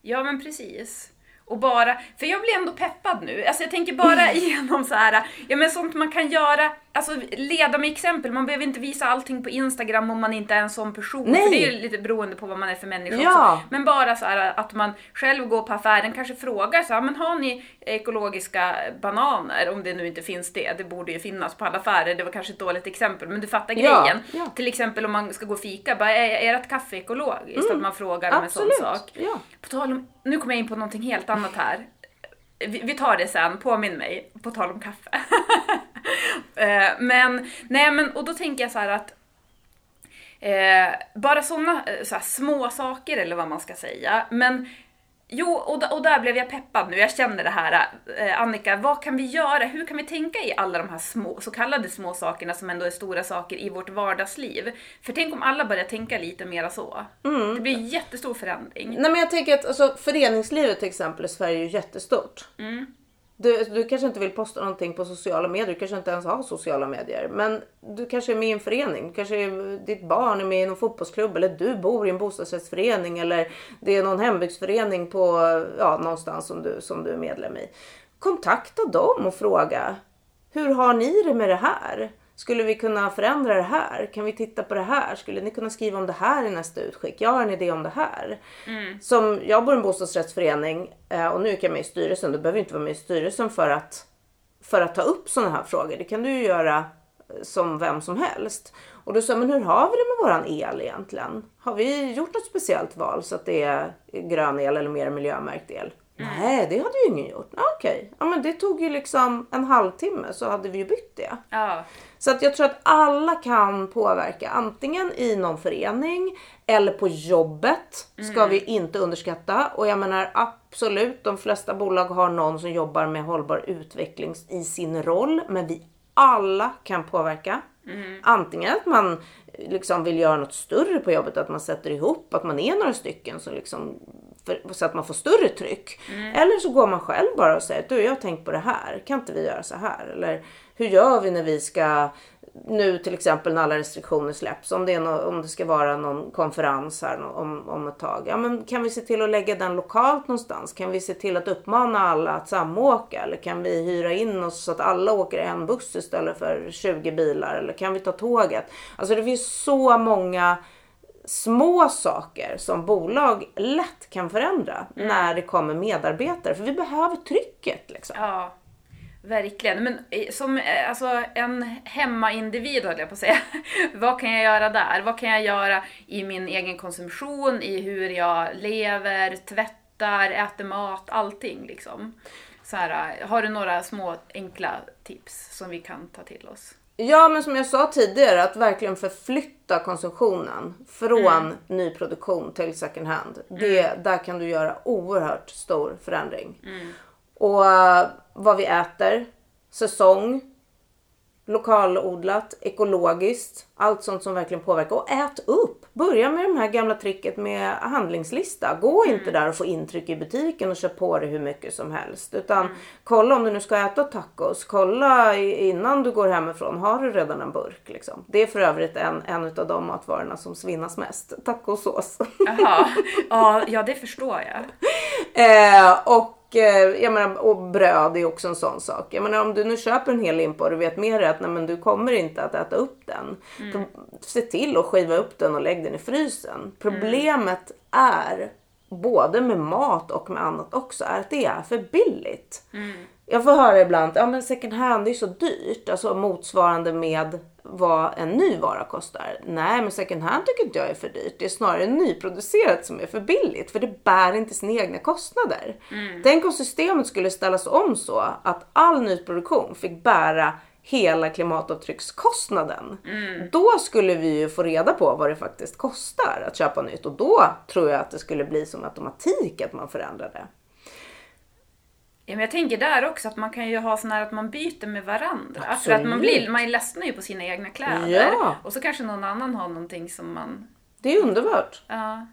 Ja men precis. Och bara, för jag blir ändå peppad nu. Alltså jag tänker bara igenom så här, ja men sånt man kan göra, alltså leda med exempel. Man behöver inte visa allting på Instagram om man inte är en sån person.
Nej.
För det är ju lite beroende på vad man är för människa
Ja.
också. Men bara så här att man själv går på affären, kanske frågar så här, men har ni ekologiska bananer? Om det nu inte finns det. Det borde ju finnas på alla affärer. Det var kanske ett dåligt exempel, men du fattar
Ja,
grejen.
ja.
Till exempel om man ska gå och fika, bara, är ert kaffe ekologiskt? Att man frågar om en sån
Mm. Absolut.
sak.
Ja.
På tal om, nu kommer jag in på någonting helt annat här. Vi, vi tar det sen, påminn mig, på tal om kaffe. Eh, men, nej men, och då tänker jag så här att eh, bara sådana så här, små saker eller vad man ska säga. Men jo, och, och där blev jag peppad nu. Jag känner det här. Eh, Annika, vad kan vi göra? Hur kan vi tänka i alla de här små, så kallade små sakerna som ändå är stora saker i vårt vardagsliv? För tänk om alla börjar tänka lite mera så. Det blir en jättestor förändring.
Nej men jag tänker att alltså, föreningslivet till exempel i Sverige är ju jättestort. Du, du kanske inte vill posta någonting på sociala medier, du kanske inte ens har sociala medier. Men du kanske är med i en förening, du kanske är, ditt barn är med i någon fotbollsklubb eller du bor i en bostadsrättsförening eller det är någon hembygdsförening på, ja, någonstans som du, som du är medlem i. Kontakta dem och fråga, hur har ni det med det här? Skulle vi kunna förändra det här? Kan vi titta på det här? Skulle ni kunna skriva om det här i nästa utskick? Jag har en idé om det här. Som jag bor i en bostadsrättsförening eh, och nu är jag med i styrelsen. Du behöver inte vara med i styrelsen för att, för att ta upp sådana här frågor. Det kan du ju göra eh, som vem som helst. Och då sa men hur har vi det med våran el egentligen? Har vi gjort något speciellt val så att det är grön el eller mer miljömärkt el? Nej, det hade ju ingen gjort. Ah, Okej, ja, men det tog ju liksom en halvtimme så hade vi ju bytt det.
Ja.
Så att jag tror att alla kan påverka antingen i någon förening eller på jobbet. Ska vi inte underskatta. Och jag menar absolut, de flesta bolag har någon som jobbar med hållbar utveckling i sin roll. Men vi alla kan påverka. Antingen att man liksom vill göra något större på jobbet, att man sätter ihop, att man är några stycken som liksom för, så att man får större tryck. Eller så går man själv bara och säger du jag har tänkt på det här, kan inte vi göra så här? Eller hur gör vi när vi ska nu till exempel när alla restriktioner släpps, om det, är nå om det ska vara någon konferens här om, om ett tag. Ja, men kan vi se till att lägga den lokalt någonstans? Kan vi se till att uppmana alla att samåka? Eller kan vi hyra in oss så att alla åker en buss istället för 20 bilar? Eller kan vi ta tåget? Alltså det finns så många små saker som bolag lätt kan förändra mm. när det kommer medarbetare. För vi behöver trycket. Liksom.
Ja, verkligen. Men eh, som eh, alltså, en hemmaindivid höll jag på att säga. Vad kan jag göra där? Vad kan jag göra i min egen konsumtion, i hur jag lever, tvättar, äter mat, allting liksom. Så här, har du några små enkla tips som vi kan ta till oss?
Ja, men som jag sa tidigare, att verkligen förflytta konsumtionen från mm. nyproduktion till second hand. Det, mm. Där kan du göra oerhört stor förändring. Mm. Och uh, vad vi äter, säsong, lokalodlat, ekologiskt, allt sånt som verkligen påverkar. Och ät upp! Börja med det här gamla tricket med handlingslista. Gå mm. inte där och få intryck i butiken och köp på dig hur mycket som helst. Utan mm. kolla om du nu ska äta tacos. Kolla innan du går hemifrån. Har du redan en burk? Liksom. Det är för övrigt en, en av de matvarorna som svinnas mest. Tacosås.
Jaha, ja det förstår jag.
Eh, och Eh, jag menar, och bröd är också en sån sak. Jag menar, om du nu köper en hel limpa och du vet med dig att nej, men du kommer inte att äta upp den. Mm. Se till att skiva upp den och lägg den i frysen. Problemet mm. är både med mat och med annat också är att det är för billigt. Mm. Jag får höra ibland ja, second hand är så dyrt. Alltså motsvarande med vad en ny vara kostar. Nej, men second hand tycker inte jag är för dyrt. Det är snarare nyproducerat som är för billigt. För det bär inte sina egna kostnader. Mm. Tänk om systemet skulle ställas om så att all nyproduktion fick bära hela klimatavtryckskostnaden. Mm. Då skulle vi ju få reda på vad det faktiskt kostar att köpa nytt och då tror jag att det skulle bli som automatik att man förändrade.
Ja, men jag tänker där också att man kan ju ha sån här att man byter med varandra. Absolut. För att man, blir, man ledsnar ju på sina egna kläder. Ja. Och så kanske någon annan har någonting som man...
Det är underbart. Ja.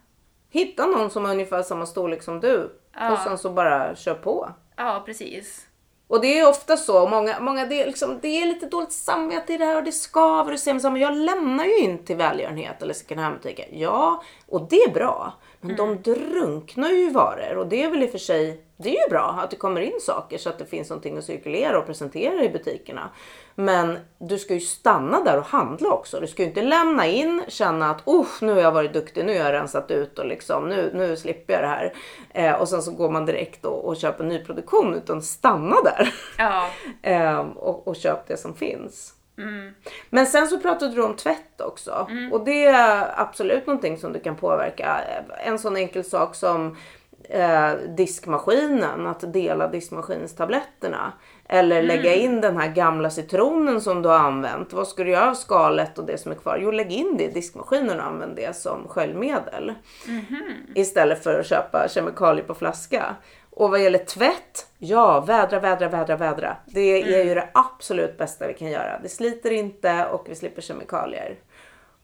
Hitta någon som har ungefär samma storlek som du. Ja. Och sen så bara kör på.
Ja, precis.
Och det är ofta så, många, många det, är liksom, det är lite dåligt samvete i det här och det skaver och säger men jag lämnar ju in till välgörenhet eller second hand-butiker. Ja, och det är bra. Men mm. de drunknar ju i varor och det är väl i och för sig det är ju bra att det kommer in saker så att det finns någonting att cirkulera och presentera i butikerna. Men du ska ju stanna där och handla också. Du ska ju inte lämna in, känna att oh, nu har jag varit duktig, nu har jag rensat ut och liksom, nu, nu slipper jag det här. Eh, och sen så går man direkt och, och köper nyproduktion utan stanna där. Ja. eh, och, och köp det som finns. Mm. Men sen så pratade du om tvätt också. Mm. Och det är absolut någonting som du kan påverka. En sån enkel sak som eh, diskmaskinen, att dela diskmaskinstabletterna. Eller mm. lägga in den här gamla citronen som du har använt. Vad ska du göra av skalet och det som är kvar? Jo, lägg in det i diskmaskinen och använd det som sköljmedel. Mm. Istället för att köpa kemikalier på flaska. Och vad gäller tvätt, ja vädra, vädra, vädra, vädra. Det är mm. ju det absolut bästa vi kan göra. Det sliter inte och vi slipper kemikalier.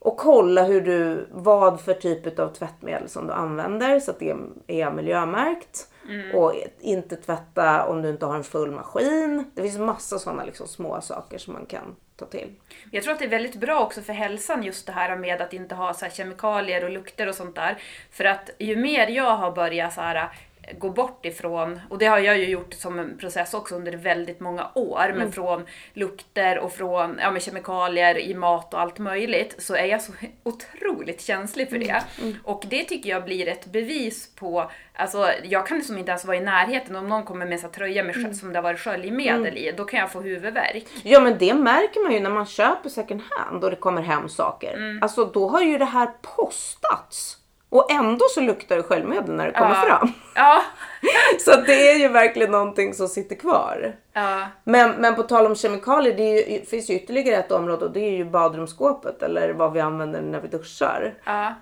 Och kolla hur du, vad för typ av tvättmedel som du använder så att det är miljömärkt. Mm. Och inte tvätta om du inte har en full maskin. Det finns massa sådana liksom små saker som man kan ta till.
Jag tror att det är väldigt bra också för hälsan just det här med att inte ha så kemikalier och lukter och sånt där. För att ju mer jag har börjat så här gå bort ifrån, och det har jag ju gjort som en process också under väldigt många år, mm. men från lukter och från ja, kemikalier i mat och allt möjligt, så är jag så otroligt känslig för det. Mm. Mm. Och det tycker jag blir ett bevis på, alltså jag kan liksom inte ens vara i närheten om någon kommer med en tröja med, mm. som det har varit sköljmedel mm. i, då kan jag få huvudvärk.
Ja men det märker man ju när man köper second hand och det kommer hem saker. Mm. Alltså då har ju det här postats. Och ändå så luktar det sköljmedel när det kommer ja. fram. Ja. så det är ju verkligen någonting som sitter kvar. Ja. Men, men på tal om kemikalier, det ju, finns ju ytterligare ett område och det är ju badrumsskåpet eller vad vi använder när vi duschar.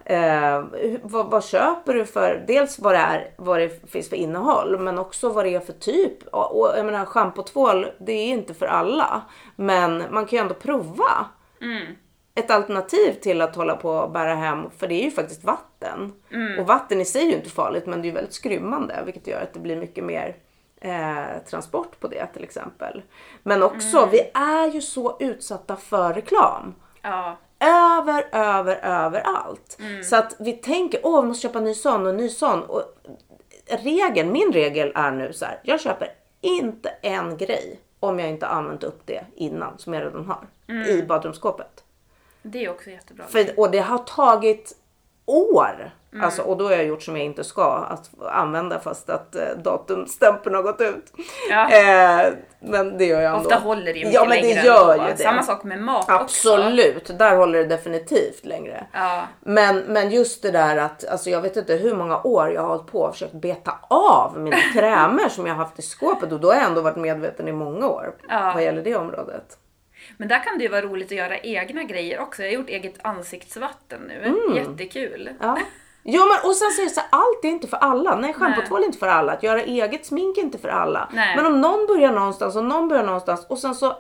Eh, vad, vad, köper du för, dels vad det, är, vad det finns för innehåll men också vad det är för typ. Och, och jag menar schampo och tvål, det är inte för alla. Men man kan ju ändå prova. Mm. Ett alternativ till att hålla på och bära hem, för det är ju faktiskt vatten. Och vatten i sig är ju inte farligt men det är ju väldigt skrymmande vilket gör att det blir mycket mer eh, transport på det till exempel. Men också, vi är ju så utsatta för reklam.
Ja.
Över, över, överallt. Så att vi tänker, åh vi måste köpa en ny sån och en ny sån. Och regeln, min regel är nu så här, jag köper inte en grej om jag inte använt upp det innan som jag redan har i badrumsskåpet.
Det är också jättebra.
För, och det har tagit år.
Mm.
Alltså, och då har jag gjort som jag inte ska, att använda fast att eh, datumstämpeln har gått ut.
Ja.
Eh, men det gör jag ändå.
Ofta håller det ju
Ja men det gör ju det.
Samma sak med mat också.
Absolut, där håller det definitivt längre.
Ja.
Men, men just det där att, alltså jag vet inte hur många år jag har hållit på och försökt beta av mina krämer som jag har haft i skåpet och då har jag ändå varit medveten i många år
Ja.
vad gäller det området.
Men där kan det ju vara roligt att göra egna grejer också. Jag har gjort eget ansiktsvatten nu.
Mm.
Jättekul.
Ja. Ja men och sen det så här, allt är inte för alla. Nej schampotvål är inte för alla. Att göra eget smink är inte för alla.
Nej.
Men om någon börjar någonstans och någon börjar någonstans och sen så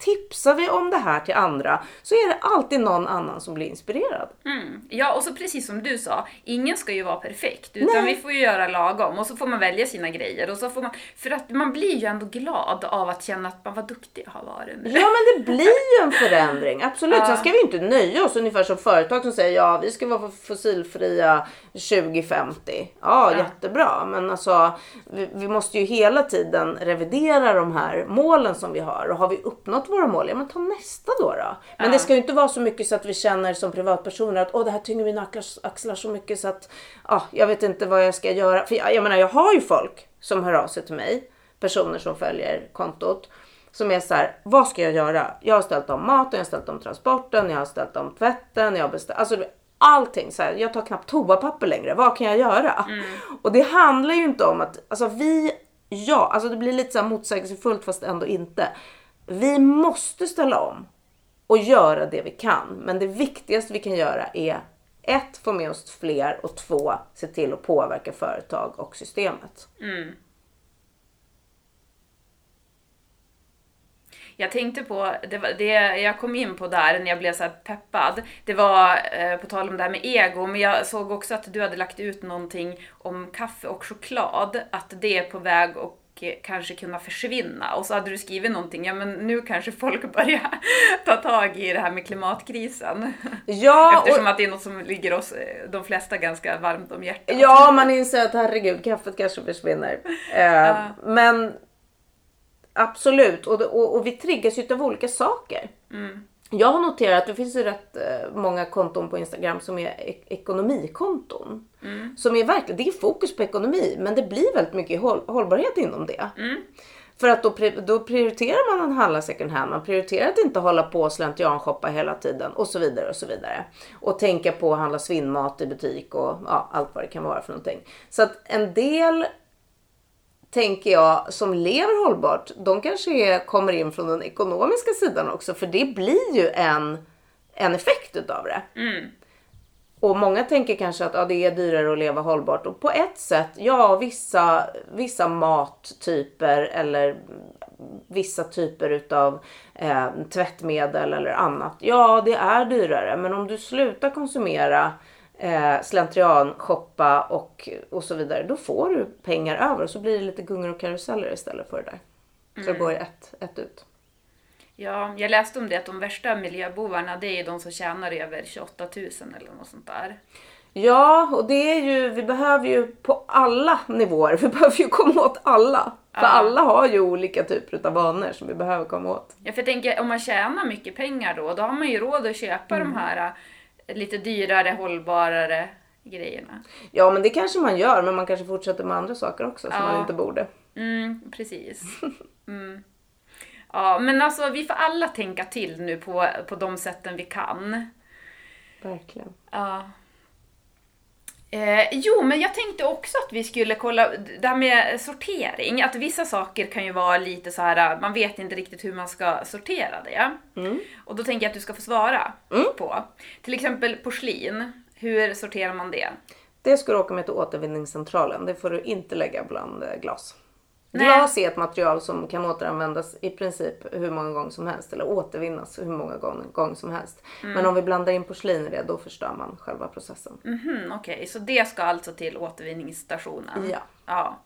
tipsar vi om det här till andra så är det alltid någon annan som blir inspirerad.
Mm. Ja, och så precis som du sa, ingen ska ju vara perfekt. Utan
Nej.
vi får ju göra lagom och så får man välja sina grejer. Och så får man, för att man blir ju ändå glad av att känna att man vad duktig jag har varit nu.
Ja men det blir ju en förändring, absolut.
Ja.
Sen ska vi inte nöja oss ungefär som företag som säger ja vi ska vara fossilfria 2050. Ja,
Ja.
jättebra men alltså vi, vi måste ju hela tiden revidera de här målen som vi har och har vi uppnått våra mål, ja men ta nästa då. då. Men
Ja.
det ska ju inte vara så mycket så att vi känner som privatpersoner att åh det här tynger mina axlar, så mycket så att ja, jag vet inte vad jag ska göra. För jag, jag menar jag har ju folk som hör av sig till mig, personer som följer kontot som är så här, vad ska jag göra? Jag har ställt om maten, jag har ställt om transporten, jag har ställt om tvätten, jag har beställt, alltså allting så här, jag tar knappt toapapper längre, vad kan jag göra? Och det handlar ju inte om att, alltså vi, ja, alltså det blir lite så här motsägelsefullt fast ändå inte. Vi måste ställa om och göra det vi kan. Men det viktigaste vi kan göra är ett, få med oss fler och två, se till att påverka företag och systemet. Mm.
Jag tänkte på, det, var, det jag kom in på där när jag blev så här peppad, det var eh, på tal om det här med ego, men jag såg också att du hade lagt ut någonting om kaffe och choklad, att det är på väg att kanske kunna försvinna. Och så hade du skrivit någonting, ja men nu kanske folk börjar ta tag i det här med klimatkrisen.
Ja, och,
Eftersom att det är något som ligger oss, eh, de flesta, ganska varmt om hjärtat.
Ja, man inser att herregud, kaffet kanske försvinner. Eh, Men absolut, och, och, och vi triggas ju av olika saker. Jag har noterat att det finns ju rätt eh, många konton på Instagram som är ek- ekonomikonton. Som är verkligen, det är fokus på ekonomi men det blir väldigt mycket håll, hållbarhet inom det. För att då, då prioriterar man att handla second hand, man prioriterar att inte hålla på och slentrianshoppa hela tiden och så vidare och så vidare. Och tänka på att handla svinnmat i butik och ja, allt vad det kan vara för någonting. Så att en del tänker jag som lever hållbart, de kanske är, kommer in från den ekonomiska sidan också för det blir ju en, en effekt utav det. Och många tänker kanske att ja, det är dyrare att leva hållbart och på ett sätt, ja vissa, vissa mattyper eller vissa typer utav eh, tvättmedel eller annat. Ja, det är dyrare, men om du slutar konsumera eh, slentrian, shoppa och, och så vidare, då får du pengar över och så blir det lite gungor och karuseller istället för det där. Så det går ett, ett ut.
Ja, jag läste om det att de värsta miljöbovarna det är de som tjänar över 28 000 eller något sånt där.
Ja, och det är ju, vi behöver ju på alla nivåer, vi behöver ju komma åt alla. För
Ja.
alla har ju olika typer av vanor som vi behöver komma åt.
Ja, för jag tänker om man tjänar mycket pengar då, då har man ju råd att köpa
Mm.
de här lite dyrare, hållbarare grejerna.
Ja, men det kanske man gör, men man kanske fortsätter med andra saker också som
Ja.
man inte borde.
Mm, precis. Mm. Ja, men alltså vi får alla tänka till nu på, på de sätten vi kan.
Verkligen.
Ja. Eh, jo, men jag tänkte också att vi skulle kolla det här med sortering. Att vissa saker kan ju vara lite så här, man vet inte riktigt hur man ska sortera det. Och då tänker jag att du ska få svara på. Till exempel porslin. Hur sorterar man det?
Det ska du åka med till återvinningscentralen. Det får du inte lägga bland eh, glas.
Nej.
Glas är ett material som kan återanvändas i princip hur många gånger som helst eller återvinnas hur många gånger, gånger som helst.
Mm.
Men om vi blandar in porslin i det då förstör man själva processen.
Mhm, Okej, så det ska alltså till återvinningsstationen?
Ja.
ja.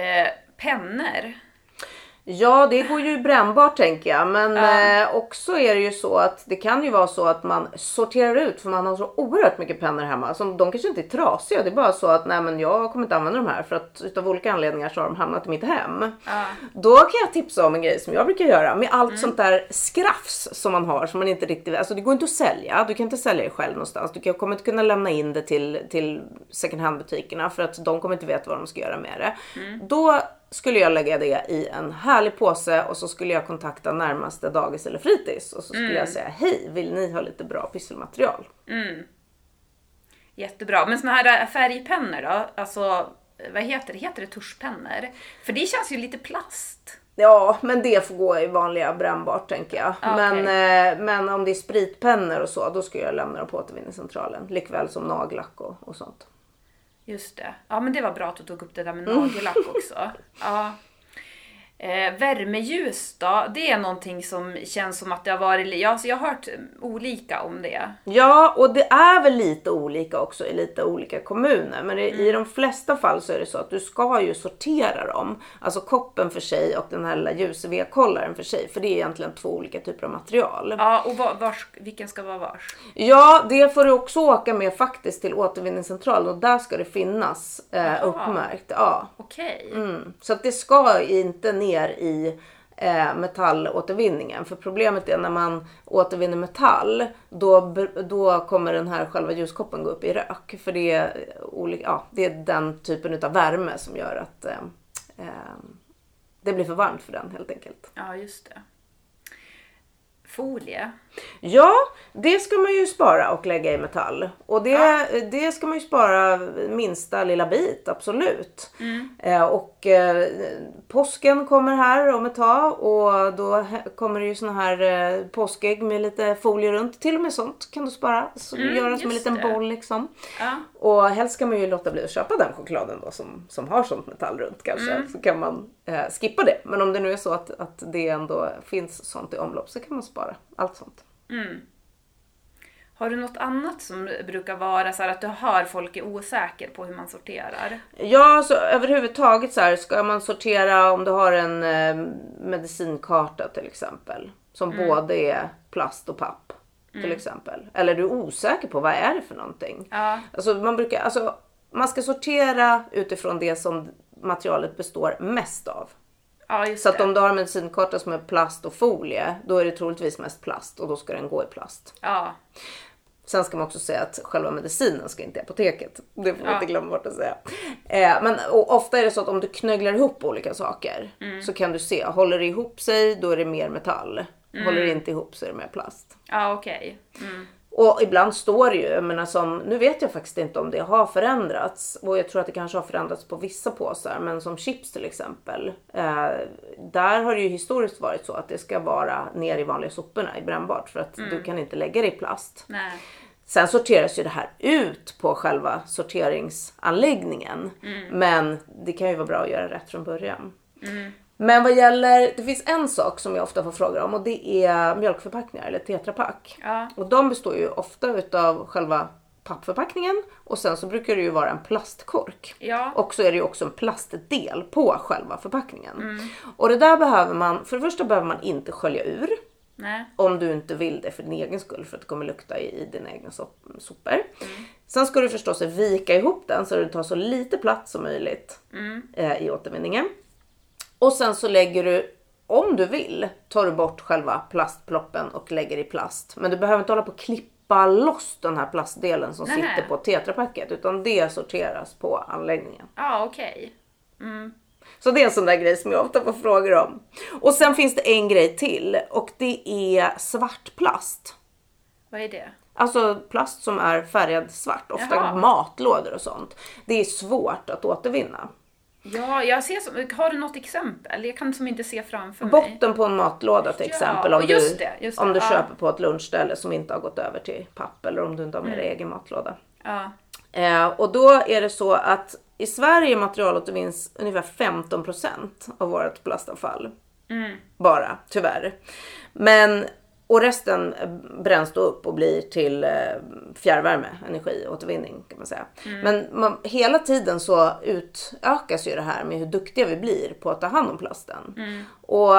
Eh, pennor?
Ja, det går ju brännbart tänker jag. Men
Ja.
eh, också är det ju så att det kan ju vara så att man sorterar ut för man har så oerhört mycket pennor hemma. Som de kanske inte är trasiga. Det är bara så att nej men jag kommer inte använda de här för att utav olika anledningar så har de hamnat i mitt hem.
Ja.
Då kan jag tipsa om en grej som jag brukar göra med allt sånt där skrafs som man har som man inte riktigt Alltså det går inte att sälja. Du kan inte sälja det själv någonstans. Du kommer inte kunna lämna in det till, till second hand butikerna för att de kommer inte veta vad de ska göra med det. Då skulle jag lägga det i en härlig påse och så skulle jag kontakta närmaste dagis eller fritids och så skulle jag säga hej, vill ni ha lite bra pysselmaterial?
Jättebra. Men såna här äh, färgpennor då? Alltså, vad heter det? Heter det tuschpennor? För det känns ju lite plast.
Ja, men det får gå i vanliga brännbart tänker jag.
Ja,
men, eh, men om det är spritpennor och så, då skulle jag lämna dem på återvinningscentralen. Likväl som nagellack och, och sånt.
Just det. Ja, men det var bra att du tog upp det där med
Mm.
nagellack också. Ja. Eh, värmeljus då? Det är någonting som känns som att det har varit... Ja, så jag har hört mm, olika om det.
Ja, och det är väl lite olika också i lite olika kommuner. Men i, i de flesta fall så är det så att du ska ju sortera dem. Alltså koppen för sig och den här lilla ljus-vedkollaren för sig. För det är egentligen två olika typer av material.
Ja, och var, vars, vilken ska vara vars?
Ja, det får du också åka med faktiskt till återvinningscentralen och där ska det finnas eh, uppmärkt. Ja.
Okej.
Mm. Så att det ska inte ner i eh, metallåtervinningen. För problemet är när man återvinner metall då, då kommer den här själva ljuskoppen gå upp i rök. För det är, olika, ja, det är den typen av värme som gör att eh, eh, det blir för varmt för den helt enkelt.
Ja, just det. Folie.
Ja, det ska man ju spara och lägga i metall. Och det, det ska man ju spara minsta lilla bit, absolut. Eh, och eh, påsken kommer här om ett tag och då kommer det ju såna här eh, påskägg med lite folie runt. Till och med sånt kan du spara. Så
Mm,
göra som en liten
det.
boll liksom.
Ja.
Och helst ska man ju låta bli att köpa den chokladen då som, som har sånt metall runt kanske.
Mm.
Så kan man eh, skippa det. Men om det nu är så att, att det ändå finns sånt i omlopp så kan man spara allt sånt.
Har du något annat som brukar vara så här att du hör folk är osäker på hur man sorterar?
Ja, så överhuvudtaget så här ska man sortera om du har en eh, medicinkarta till exempel. Som både är plast och papp till exempel. Eller du är osäker på vad är det för någonting.
Ja.
Alltså man brukar, alltså man ska sortera utifrån det som materialet består mest av.
Ja,
Så att om du har en medicinkarta som är plast och folie, då är det troligtvis mest plast och då ska den gå i plast.
Ja.
Sen ska man också säga att själva medicinen ska inte i apoteket. Det får man
Ja.
inte glömma bort att säga. Eh, men ofta är det så att om du knögglar ihop olika saker
Mm.
så kan du se, håller det ihop sig då är det mer metall.
Mm.
Håller det inte ihop så är det mer plast.
Ja, okej. Mm.
Och ibland står det ju, jag menar som, nu vet jag faktiskt inte om det har förändrats och jag tror att det kanske har förändrats på vissa påsar men som chips till exempel. Eh, där har det ju historiskt varit så att det ska vara ner i vanliga soporna i brännbart för att du kan inte lägga det i plast.
Nej.
Sen sorteras ju det här ut på själva sorteringsanläggningen. Men det kan ju vara bra att göra rätt från början. Men vad gäller, det finns en sak som jag ofta får frågor om och det är mjölkförpackningar eller tetrapack.
Ja.
Och de består ju ofta utav själva pappförpackningen och sen så brukar det ju vara en plastkork.
Ja.
Och så är det ju också en plastdel på själva förpackningen. Och det där behöver man, för det första behöver man inte skölja ur.
Nej.
Om du inte vill det för din egen skull för att det kommer lukta i, i dina egna sop- sopor. Sen ska du förstås vika ihop den så att du tar så lite plats som möjligt eh, i återvinningen. Och sen så lägger du, om du vill, tar du bort själva plastploppen och lägger i plast. Men du behöver inte hålla på och klippa loss den här plastdelen som
Nej.
sitter på tetrapacket utan det sorteras på anläggningen.
Ja, okej.
Så det är en sån där grej som jag ofta får frågor om. Och sen finns det en grej till och det är svart plast.
Vad är det?
Alltså plast som är färgad svart, ofta
Jaha.
matlådor och sånt. Det är svårt att återvinna.
Ja, jag ser som, har du något exempel? Jag kan som inte se framför mig.
Botten på en matlåda till
Ja,
exempel om
och just
du,
det, just det,
om du
ja.
köper på ett lunchställe som inte har gått över till papp eller om du inte har med dig egen matlåda.
Ja.
Eh, och då är det så att i Sverige materialåtervinns ungefär 15% av vårt plastavfall. Bara, tyvärr. Men, och resten bränns då upp och blir till eh, fjärrvärme, energiåtervinning kan man säga. Men man, hela tiden så utökas ju det här med hur duktiga vi blir på att ta hand om plasten. Och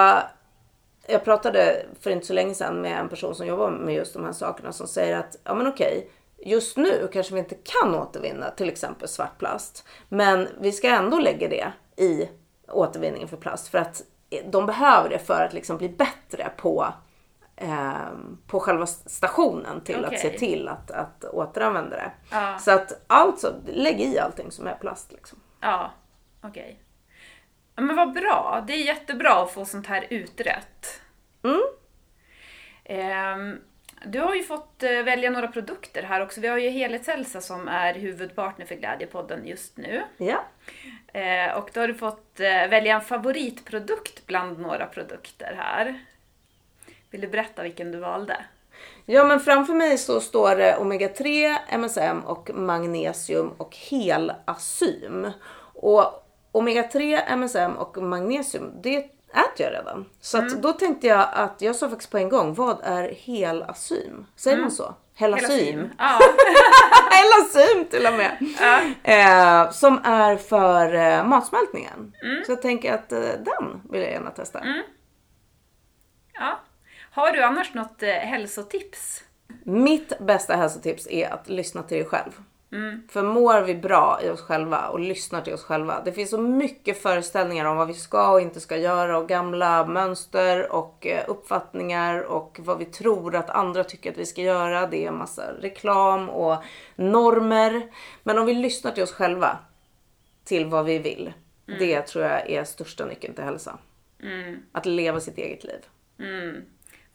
jag pratade för inte så länge sedan med en person som jobbar med just de här sakerna som säger att ja men okej, just nu kanske vi inte kan återvinna till exempel svart plast. Men vi ska ändå lägga det i återvinningen för plast för att de behöver det för att liksom bli bättre på på själva stationen till att se till att, att återanvända det.
Ja.
Så att alltså, lägg i allting som är plast liksom.
Ja, okej. Ja, Men vad bra. Det är jättebra att få sånt här utrett.
Mm.
Ehm, du har ju fått eh, välja några produkter här också. Vi har ju Helhetshälsa som är huvudpartner för Glädjepodden just nu.
Ja.
Eh, och då har du fått eh, välja en favoritprodukt bland några produkter här. Vill du berätta vilken du valde?
Ja men framför mig så står det omega 3, MSM och magnesium och helasym. Och omega 3, MSM och magnesium det äter jag redan. Så att då tänkte jag att jag sa faktiskt på en gång, vad är helasym? Säger man så? Helasym?
Ja.
Helasym till och med! Eh, som är för eh, matsmältningen. Så jag tänker att eh, den vill jag gärna testa.
ja. Har du annars något eh, hälsotips?
Mitt bästa hälsotips är att lyssna till dig själv. För mår vi bra i oss själva och lyssnar till oss själva. Det finns så mycket föreställningar om vad vi ska och inte ska göra och gamla mönster och eh, uppfattningar och vad vi tror att andra tycker att vi ska göra. Det är en massa reklam och normer. Men om vi lyssnar till oss själva, till vad vi vill. Det tror jag är största nyckeln till hälsa. Att leva sitt eget liv.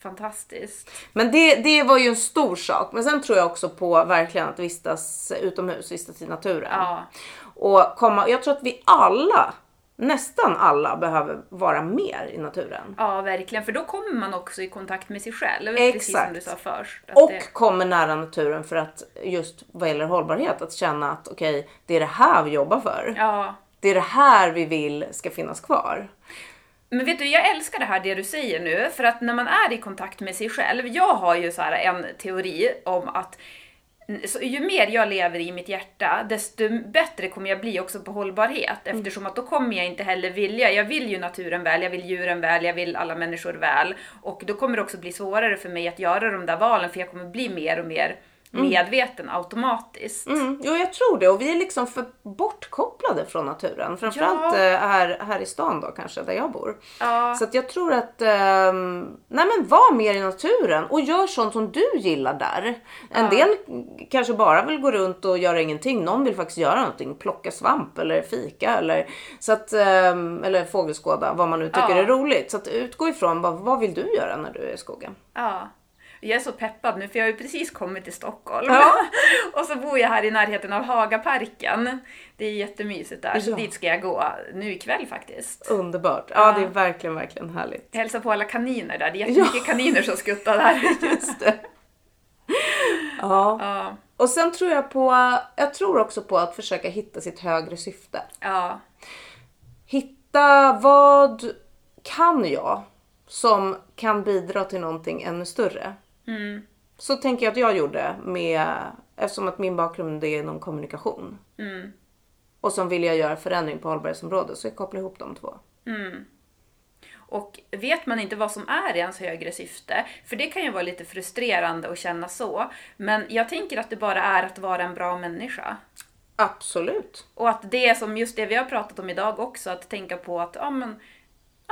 Fantastiskt.
Men det, det var ju en stor sak. Men sen tror jag också på verkligen att vistas utomhus, vistas i naturen.
Ja.
Och komma, jag tror att vi alla, nästan alla, behöver vara mer i naturen.
Ja, verkligen. För då kommer man också i kontakt med sig själv. Precis som
Exakt.
du sa först.
Och
det-
kommer nära naturen för att just vad gäller hållbarhet, att känna att okej, det är det här vi jobbar för.
Ja.
Det är det här vi vill ska finnas kvar.
Men vet du, jag älskar det här det du säger nu, för att när man är i kontakt med sig själv, jag har ju så här en teori om att så ju mer jag lever i mitt hjärta, desto bättre kommer jag bli också på hållbarhet. Eftersom att då kommer jag inte heller vilja, jag vill ju naturen väl, jag vill djuren väl, jag vill alla människor väl. Och då kommer det också bli svårare för mig att göra de där valen, för jag kommer bli mer och mer medveten automatiskt.
Mm, jo, jag tror det. Och vi är liksom för bortkopplade från naturen. Framförallt
Ja.
eh, här, här i stan då kanske, där jag bor.
Ja.
Så att jag tror att, ehm, nej men var mer i naturen och gör sånt som du gillar där. En del kanske bara vill gå runt och göra ingenting. Någon vill faktiskt göra någonting, plocka svamp eller fika eller, så att, ehm, eller fågelskåda, vad man nu tycker
Ja.
är roligt. Så att utgå ifrån, vad, vad vill du göra när du är i skogen?
Ja. Jag är så peppad nu för jag har ju precis kommit till Stockholm.
Ja.
och så bor jag här i närheten av Hagaparken. Det är jättemysigt där, så
Ja.
dit ska jag gå nu ikväll faktiskt.
Underbart. Ja, det är verkligen, verkligen härligt.
Hälsa på alla kaniner där, det är jättemycket kaniner som skuttar där.
Just det. Ja.
ja,
Och sen tror jag på, jag tror också på att försöka hitta sitt högre syfte.
ja,
Hitta vad kan jag som kan bidra till någonting ännu större.
Mm.
Så tänker jag att jag gjorde med, eftersom att min bakgrund är inom kommunikation.
Mm.
Och som vill jag göra förändring på hållbarhetsområdet så jag kopplar ihop de två.
Och vet man inte vad som är ens högre syfte, för det kan ju vara lite frustrerande att känna så, men jag tänker att det bara är att vara en bra människa.
Absolut.
Och att det är som just det vi har pratat om idag också, att tänka på att ja, men,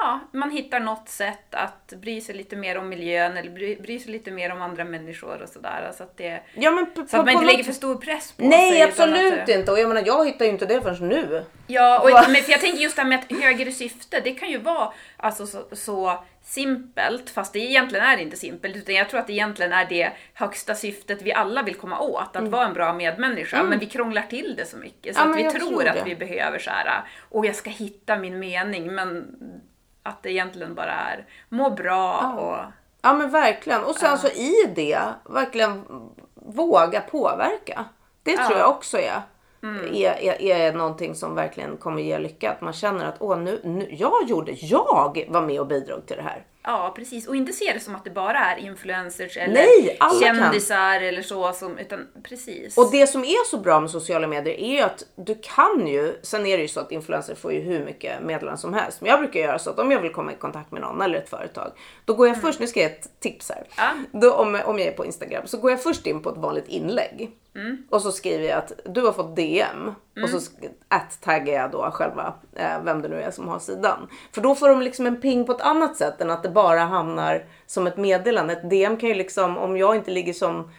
ja, man hittar något sätt att bry sig lite mer om miljön eller bry, bry sig lite mer om andra människor och sådär. Så att, det,
Ja, men
så att man inte lägger för stor press på
Nej,
sig. utan
absolut
att,
inte. Och jag menar, jag hittar ju inte det förrän nu.
Ja, och, men för jag tänker just det här med ett högre syfte, det kan ju vara alltså, så, så simpelt, fast det egentligen är inte simpelt, utan jag tror att det egentligen är det högsta syftet vi alla vill komma åt, att vara en bra medmänniska, men vi krånglar till det så mycket, så
Mm. Ja,
att vi tror
tror
att vi behöver så här, och jag ska hitta min mening, men att det egentligen bara är må bra och
Ja men verkligen. Och sen så i det, verkligen våga påverka. Det tror
Ja.
jag också är. är, är, är någonting som verkligen kommer ge lycka. Att man känner att åh, nu, nu, jag gjorde, jag var med och bidrog till det här.
Ja, precis. Och inte se det som att det bara är influencers eller
Nej, alla kan.
kändisar eller så, som, utan precis.
Och det som är så bra med sociala medier är ju att du kan ju, sen är det ju så att influencers får ju hur mycket meddelanden som helst. Men jag brukar göra så att om jag vill komma i kontakt med någon eller ett företag, då går jag först, nu ska jag ge ett tips här.
Ja.
Då, om, om jag är på Instagram så går jag först in på ett vanligt inlägg. Och så skriver jag att du har fått DM. Och så att taggar jag då själva eh, vem det nu är som har sidan. För då får de liksom en ping på ett annat sätt än att det bara hamnar som ett meddelande. Ett DM kan ju liksom, om jag inte ligger som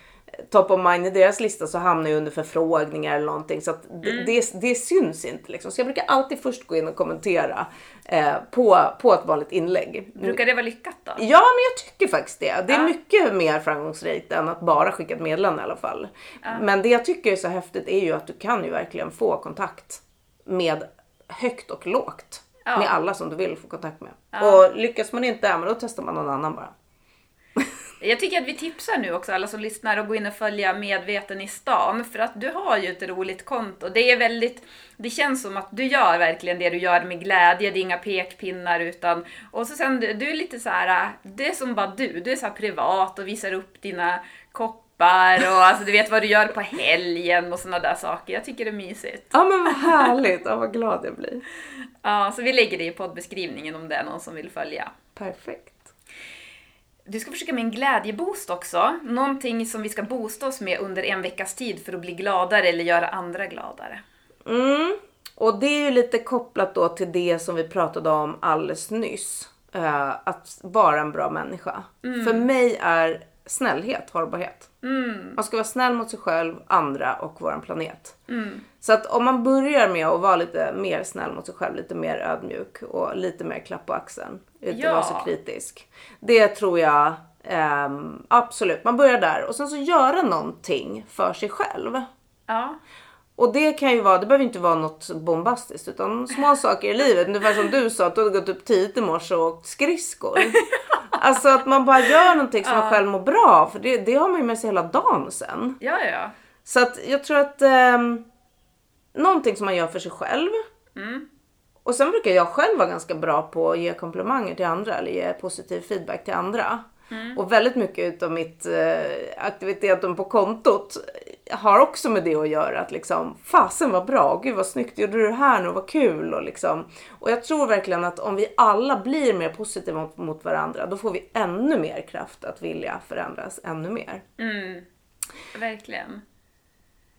top of mind i deras lista så hamnar jag under förfrågningar eller någonting. Så att det, det, det syns inte liksom. Så jag brukar alltid först gå in och kommentera eh, på, på ett vanligt inlägg.
Brukar det vara lyckat då?
Ja, men jag tycker faktiskt det. Det är
Ja.
mycket mer framgångsrikt än att bara skicka ett meddelande i alla fall. Men det jag tycker är så häftigt är ju att du kan ju verkligen få kontakt med högt och lågt.
Ja.
Med alla som du vill få kontakt med. Och lyckas man inte, ja, men då testar man någon annan bara.
Jag tycker att vi tipsar nu också alla som lyssnar och gå in och följa Medveten i stan. För att du har ju ett roligt konto. Det är väldigt, det känns som att du gör verkligen det du gör med glädje. Det är inga pekpinnar utan, och så sen du, du är lite så här, det är som bara du. Du är så privat och visar upp dina koppar och alltså du vet vad du gör på helgen och sådana där saker. Jag tycker det är mysigt.
Ja men vad härligt, ja, vad glad jag blir.
Ja, så vi lägger det i poddbeskrivningen om det är någon som vill följa.
Perfekt.
Du ska försöka med en glädjeboost också. Någonting som vi ska boosta oss med under en veckas tid för att bli gladare eller göra andra gladare.
Mm. Och det är ju lite kopplat då till det som vi pratade om alldeles nyss. Eh, att vara en bra människa. För mig är snällhet hållbarhet. Man ska vara snäll mot sig själv, andra och vår planet. Så att om man börjar med att vara lite mer snäll mot sig själv, lite mer ödmjuk och lite mer klapp på axeln. Inte
Ja.
vara så kritisk. Det tror jag ehm, absolut. Man börjar där och sen så göra någonting för sig själv.
Ja.
Och det kan ju vara, det behöver inte vara något bombastiskt utan små saker i livet. Ungefär som du sa att du hade gått upp tidigt i morse och åkt skridskor. Alltså att man bara gör någonting som man själv mår bra av. För det, det har man ju med sig hela dagen sen.
Ja, ja.
Så att jag tror att ehm, någonting som man gör för sig själv. Och sen brukar jag själv vara ganska bra på att ge komplimanger till andra eller ge positiv feedback till andra. Och väldigt mycket utav mitt eh, aktiviteten på kontot har också med det att göra. Att liksom, fasen vad bra, gud vad snyggt, gjorde du det här nu, vad kul. Och, liksom. och jag tror verkligen att om vi alla blir mer positiva mot, mot varandra, då får vi ännu mer kraft att vilja förändras ännu mer.
Mm, Verkligen.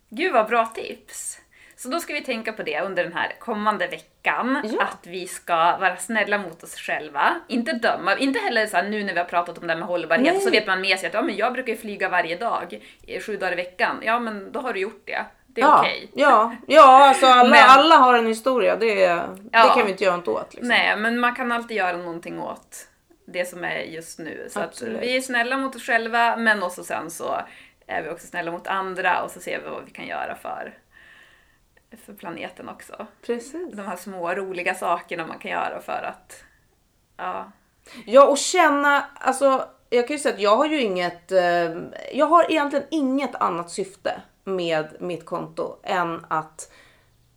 Gud vad bra tips! Så då ska vi tänka på det under den här kommande veckan.
Ja.
Att vi ska vara snälla mot oss själva. Inte döma. Inte heller så nu när vi har pratat om det här med hållbarhet
Nej.
så vet man med sig att ja, men jag brukar ju flyga varje dag, sju dagar i veckan. Ja, men då har du gjort det. Det är
ja,
okej.
ja, ja, alltså alla,
Men-
alla har en historia. Det, det
Ja.
kan vi inte göra något åt. Liksom.
Nej, men man kan alltid göra någonting åt det som är just nu. Så att vi är snälla mot oss själva, men också sen så är vi också snälla mot andra och så ser vi vad vi kan göra för, för planeten också.
Precis.
De här små roliga sakerna man kan göra för att... Ja.
Ja, och känna, alltså jag kan ju säga att jag har ju inget, eh, jag har egentligen inget annat syfte med mitt konto än att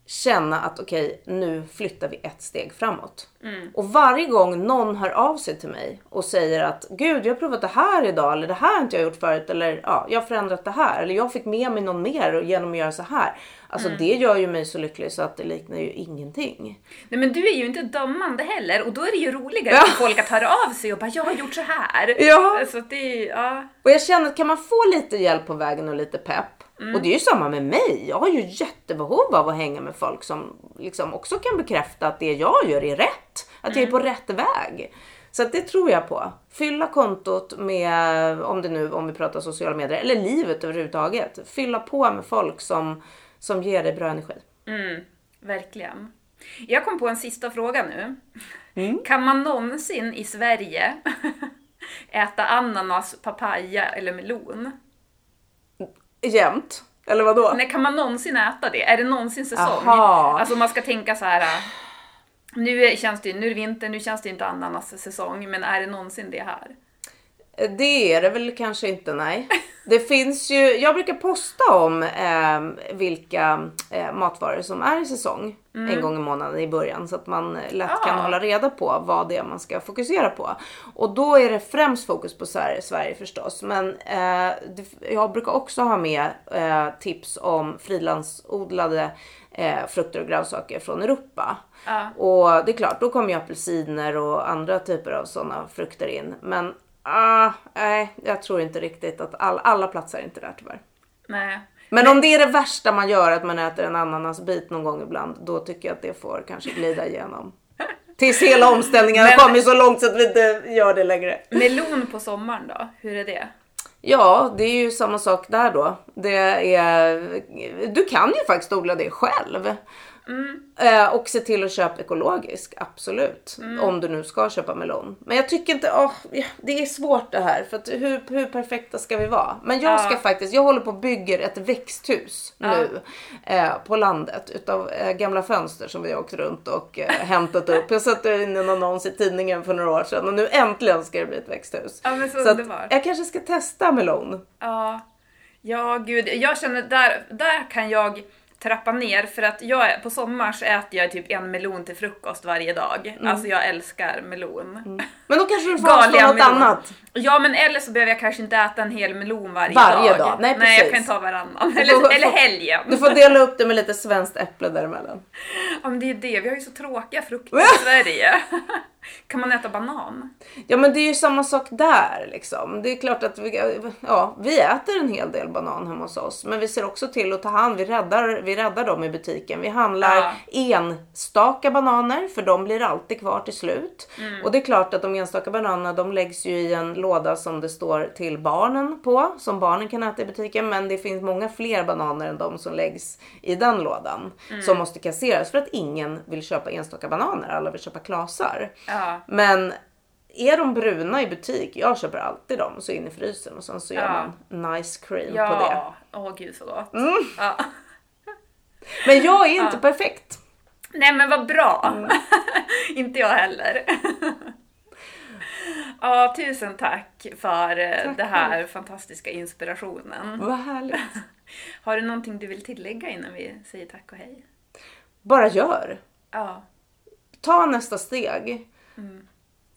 känna att okej, nu flyttar vi ett steg framåt. Och varje gång någon hör av sig till mig och säger att gud, jag har provat det här idag eller det här har inte jag gjort förut eller ja, jag har förändrat det här eller jag fick med mig någon mer genom att göra så här. Alltså det gör ju mig så lycklig så att det liknar ju ingenting.
Nej men du är ju inte dömande heller och då är det ju roligare
Ja.
för folk att höra av sig och bara jag har gjort så här.
Ja.
Så det ja.
Och jag känner att kan man få lite hjälp på vägen och lite pepp. Och det är ju samma med mig. Jag har ju jättebehov av att hänga med folk som liksom också kan bekräfta att det jag gör är rätt. Att jag är på rätt väg. Så det tror jag på. Fylla kontot med, om det nu, om vi pratar sociala medier, eller livet överhuvudtaget. Fylla på med folk som, som ger dig bra energi.
Verkligen. Jag kom på en sista fråga nu.
Mm.
Kan man någonsin i Sverige äta ananas, papaya eller melon?
Jämt. Eller vadå?
Nej, kan man någonsin äta det? Är det någonsin säsong?
Aha.
Alltså man ska tänka så här. äh, Nu känns det, nu är det vinter, nu känns det inte ananas säsong, men är det någonsin det här?
Det är det väl kanske inte, nej. Det finns ju, jag brukar posta om eh, vilka eh, matvaror som är i säsong en gång i månaden i början så att man lätt kan
Ah.
hålla reda på vad det är man ska fokusera på. Och då är det främst fokus på Sverige, förstås. Men eh, det, jag brukar också ha med eh, tips om frilandsodlade eh, frukter och grönsaker från Europa.
Ja.
Och det är klart, då kommer ju apelsiner och andra typer av sådana frukter in. Men ah, nej, jag tror inte riktigt att all, alla platsar inte där tyvärr.
Nej.
Men om det är det värsta man gör, att man äter en ananasbit någon gång ibland, då tycker jag att det får kanske glida igenom. Tills hela omställningen har kommit så långt så att vi inte gör det längre.
Melon på sommaren då? Hur är det?
Ja, det är ju samma sak där då. Det är, du kan ju faktiskt odla det själv. Eh, och se till att köpa ekologisk, absolut. Om du nu ska köpa melon. Men jag tycker inte, ja, det är svårt det här. För hur, hur perfekta ska vi vara? Men jag ska
Ja.
faktiskt, jag håller på och bygger ett växthus nu eh, på landet. Utav eh, gamla fönster som vi har åkt runt och eh, hämtat upp. Jag satte in en annons i tidningen för några år sedan och nu äntligen ska det bli ett växthus.
Ja, men så
så att jag kanske ska testa melon.
Ja, ja gud. Jag känner där, där kan jag trappa ner för att jag på sommar så äter jag typ en melon till frukost varje dag.
Mm.
Alltså jag älskar melon.
Men då kanske du får avstå något
melon.
annat.
Ja men eller så behöver jag kanske inte äta en hel melon varje,
Varje dag. Nej,
Nej jag kan ta varannan. Eller,
får-
eller helgen.
Du får dela upp det med lite svenskt äpple däremellan.
Ja men det är det, vi har ju så tråkiga frukter i Sverige. Kan man äta banan?
Ja men det är ju samma sak där liksom. Det är klart att vi, ja, vi äter en hel del banan hemma hos oss. Men vi ser också till att ta hand, vi räddar, vi räddar dem i butiken. Vi handlar
Ja.
enstaka bananer för de blir alltid kvar till slut. Och det är klart att de enstaka bananerna de läggs ju i en låda som det står till barnen på. Som barnen kan äta i butiken. Men det finns många fler bananer än de som läggs i den lådan. Som måste kasseras för att ingen vill köpa enstaka bananer. Alla vill köpa klasar.
Ja.
Men är de bruna i butik, jag köper alltid dem så in i frysen och sen så gör
Ja.
man nice cream på det. Mm.
Ja, åh gud så gott. Ja.
Men jag är inte perfekt.
Nej men vad bra!
Mm.
inte jag heller. ja, tusen tack för eh,
Tack
det här fantastiska inspirationen.
Vad härligt.
Har du någonting du vill tillägga innan vi säger tack och hej?
Bara gör.
Ja,
Ta nästa steg.
Mm.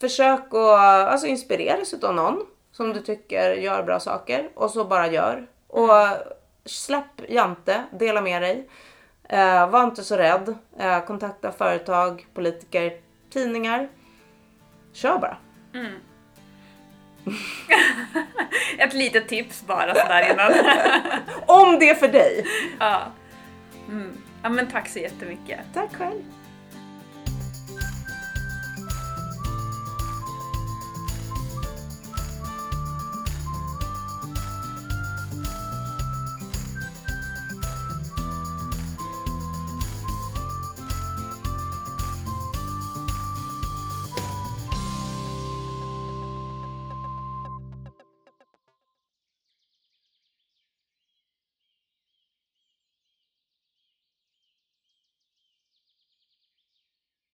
Försök att alltså, inspireras av någon som du tycker gör bra saker och så bara gör. Och släpp Jante, dela med dig. Eh, var inte så rädd. Eh, kontakta företag, politiker, tidningar. Kör bara.
ett litet tips bara sådär innan.
Om det är för dig.
ja. Mm. ja, men tack så jättemycket.
Tack själv.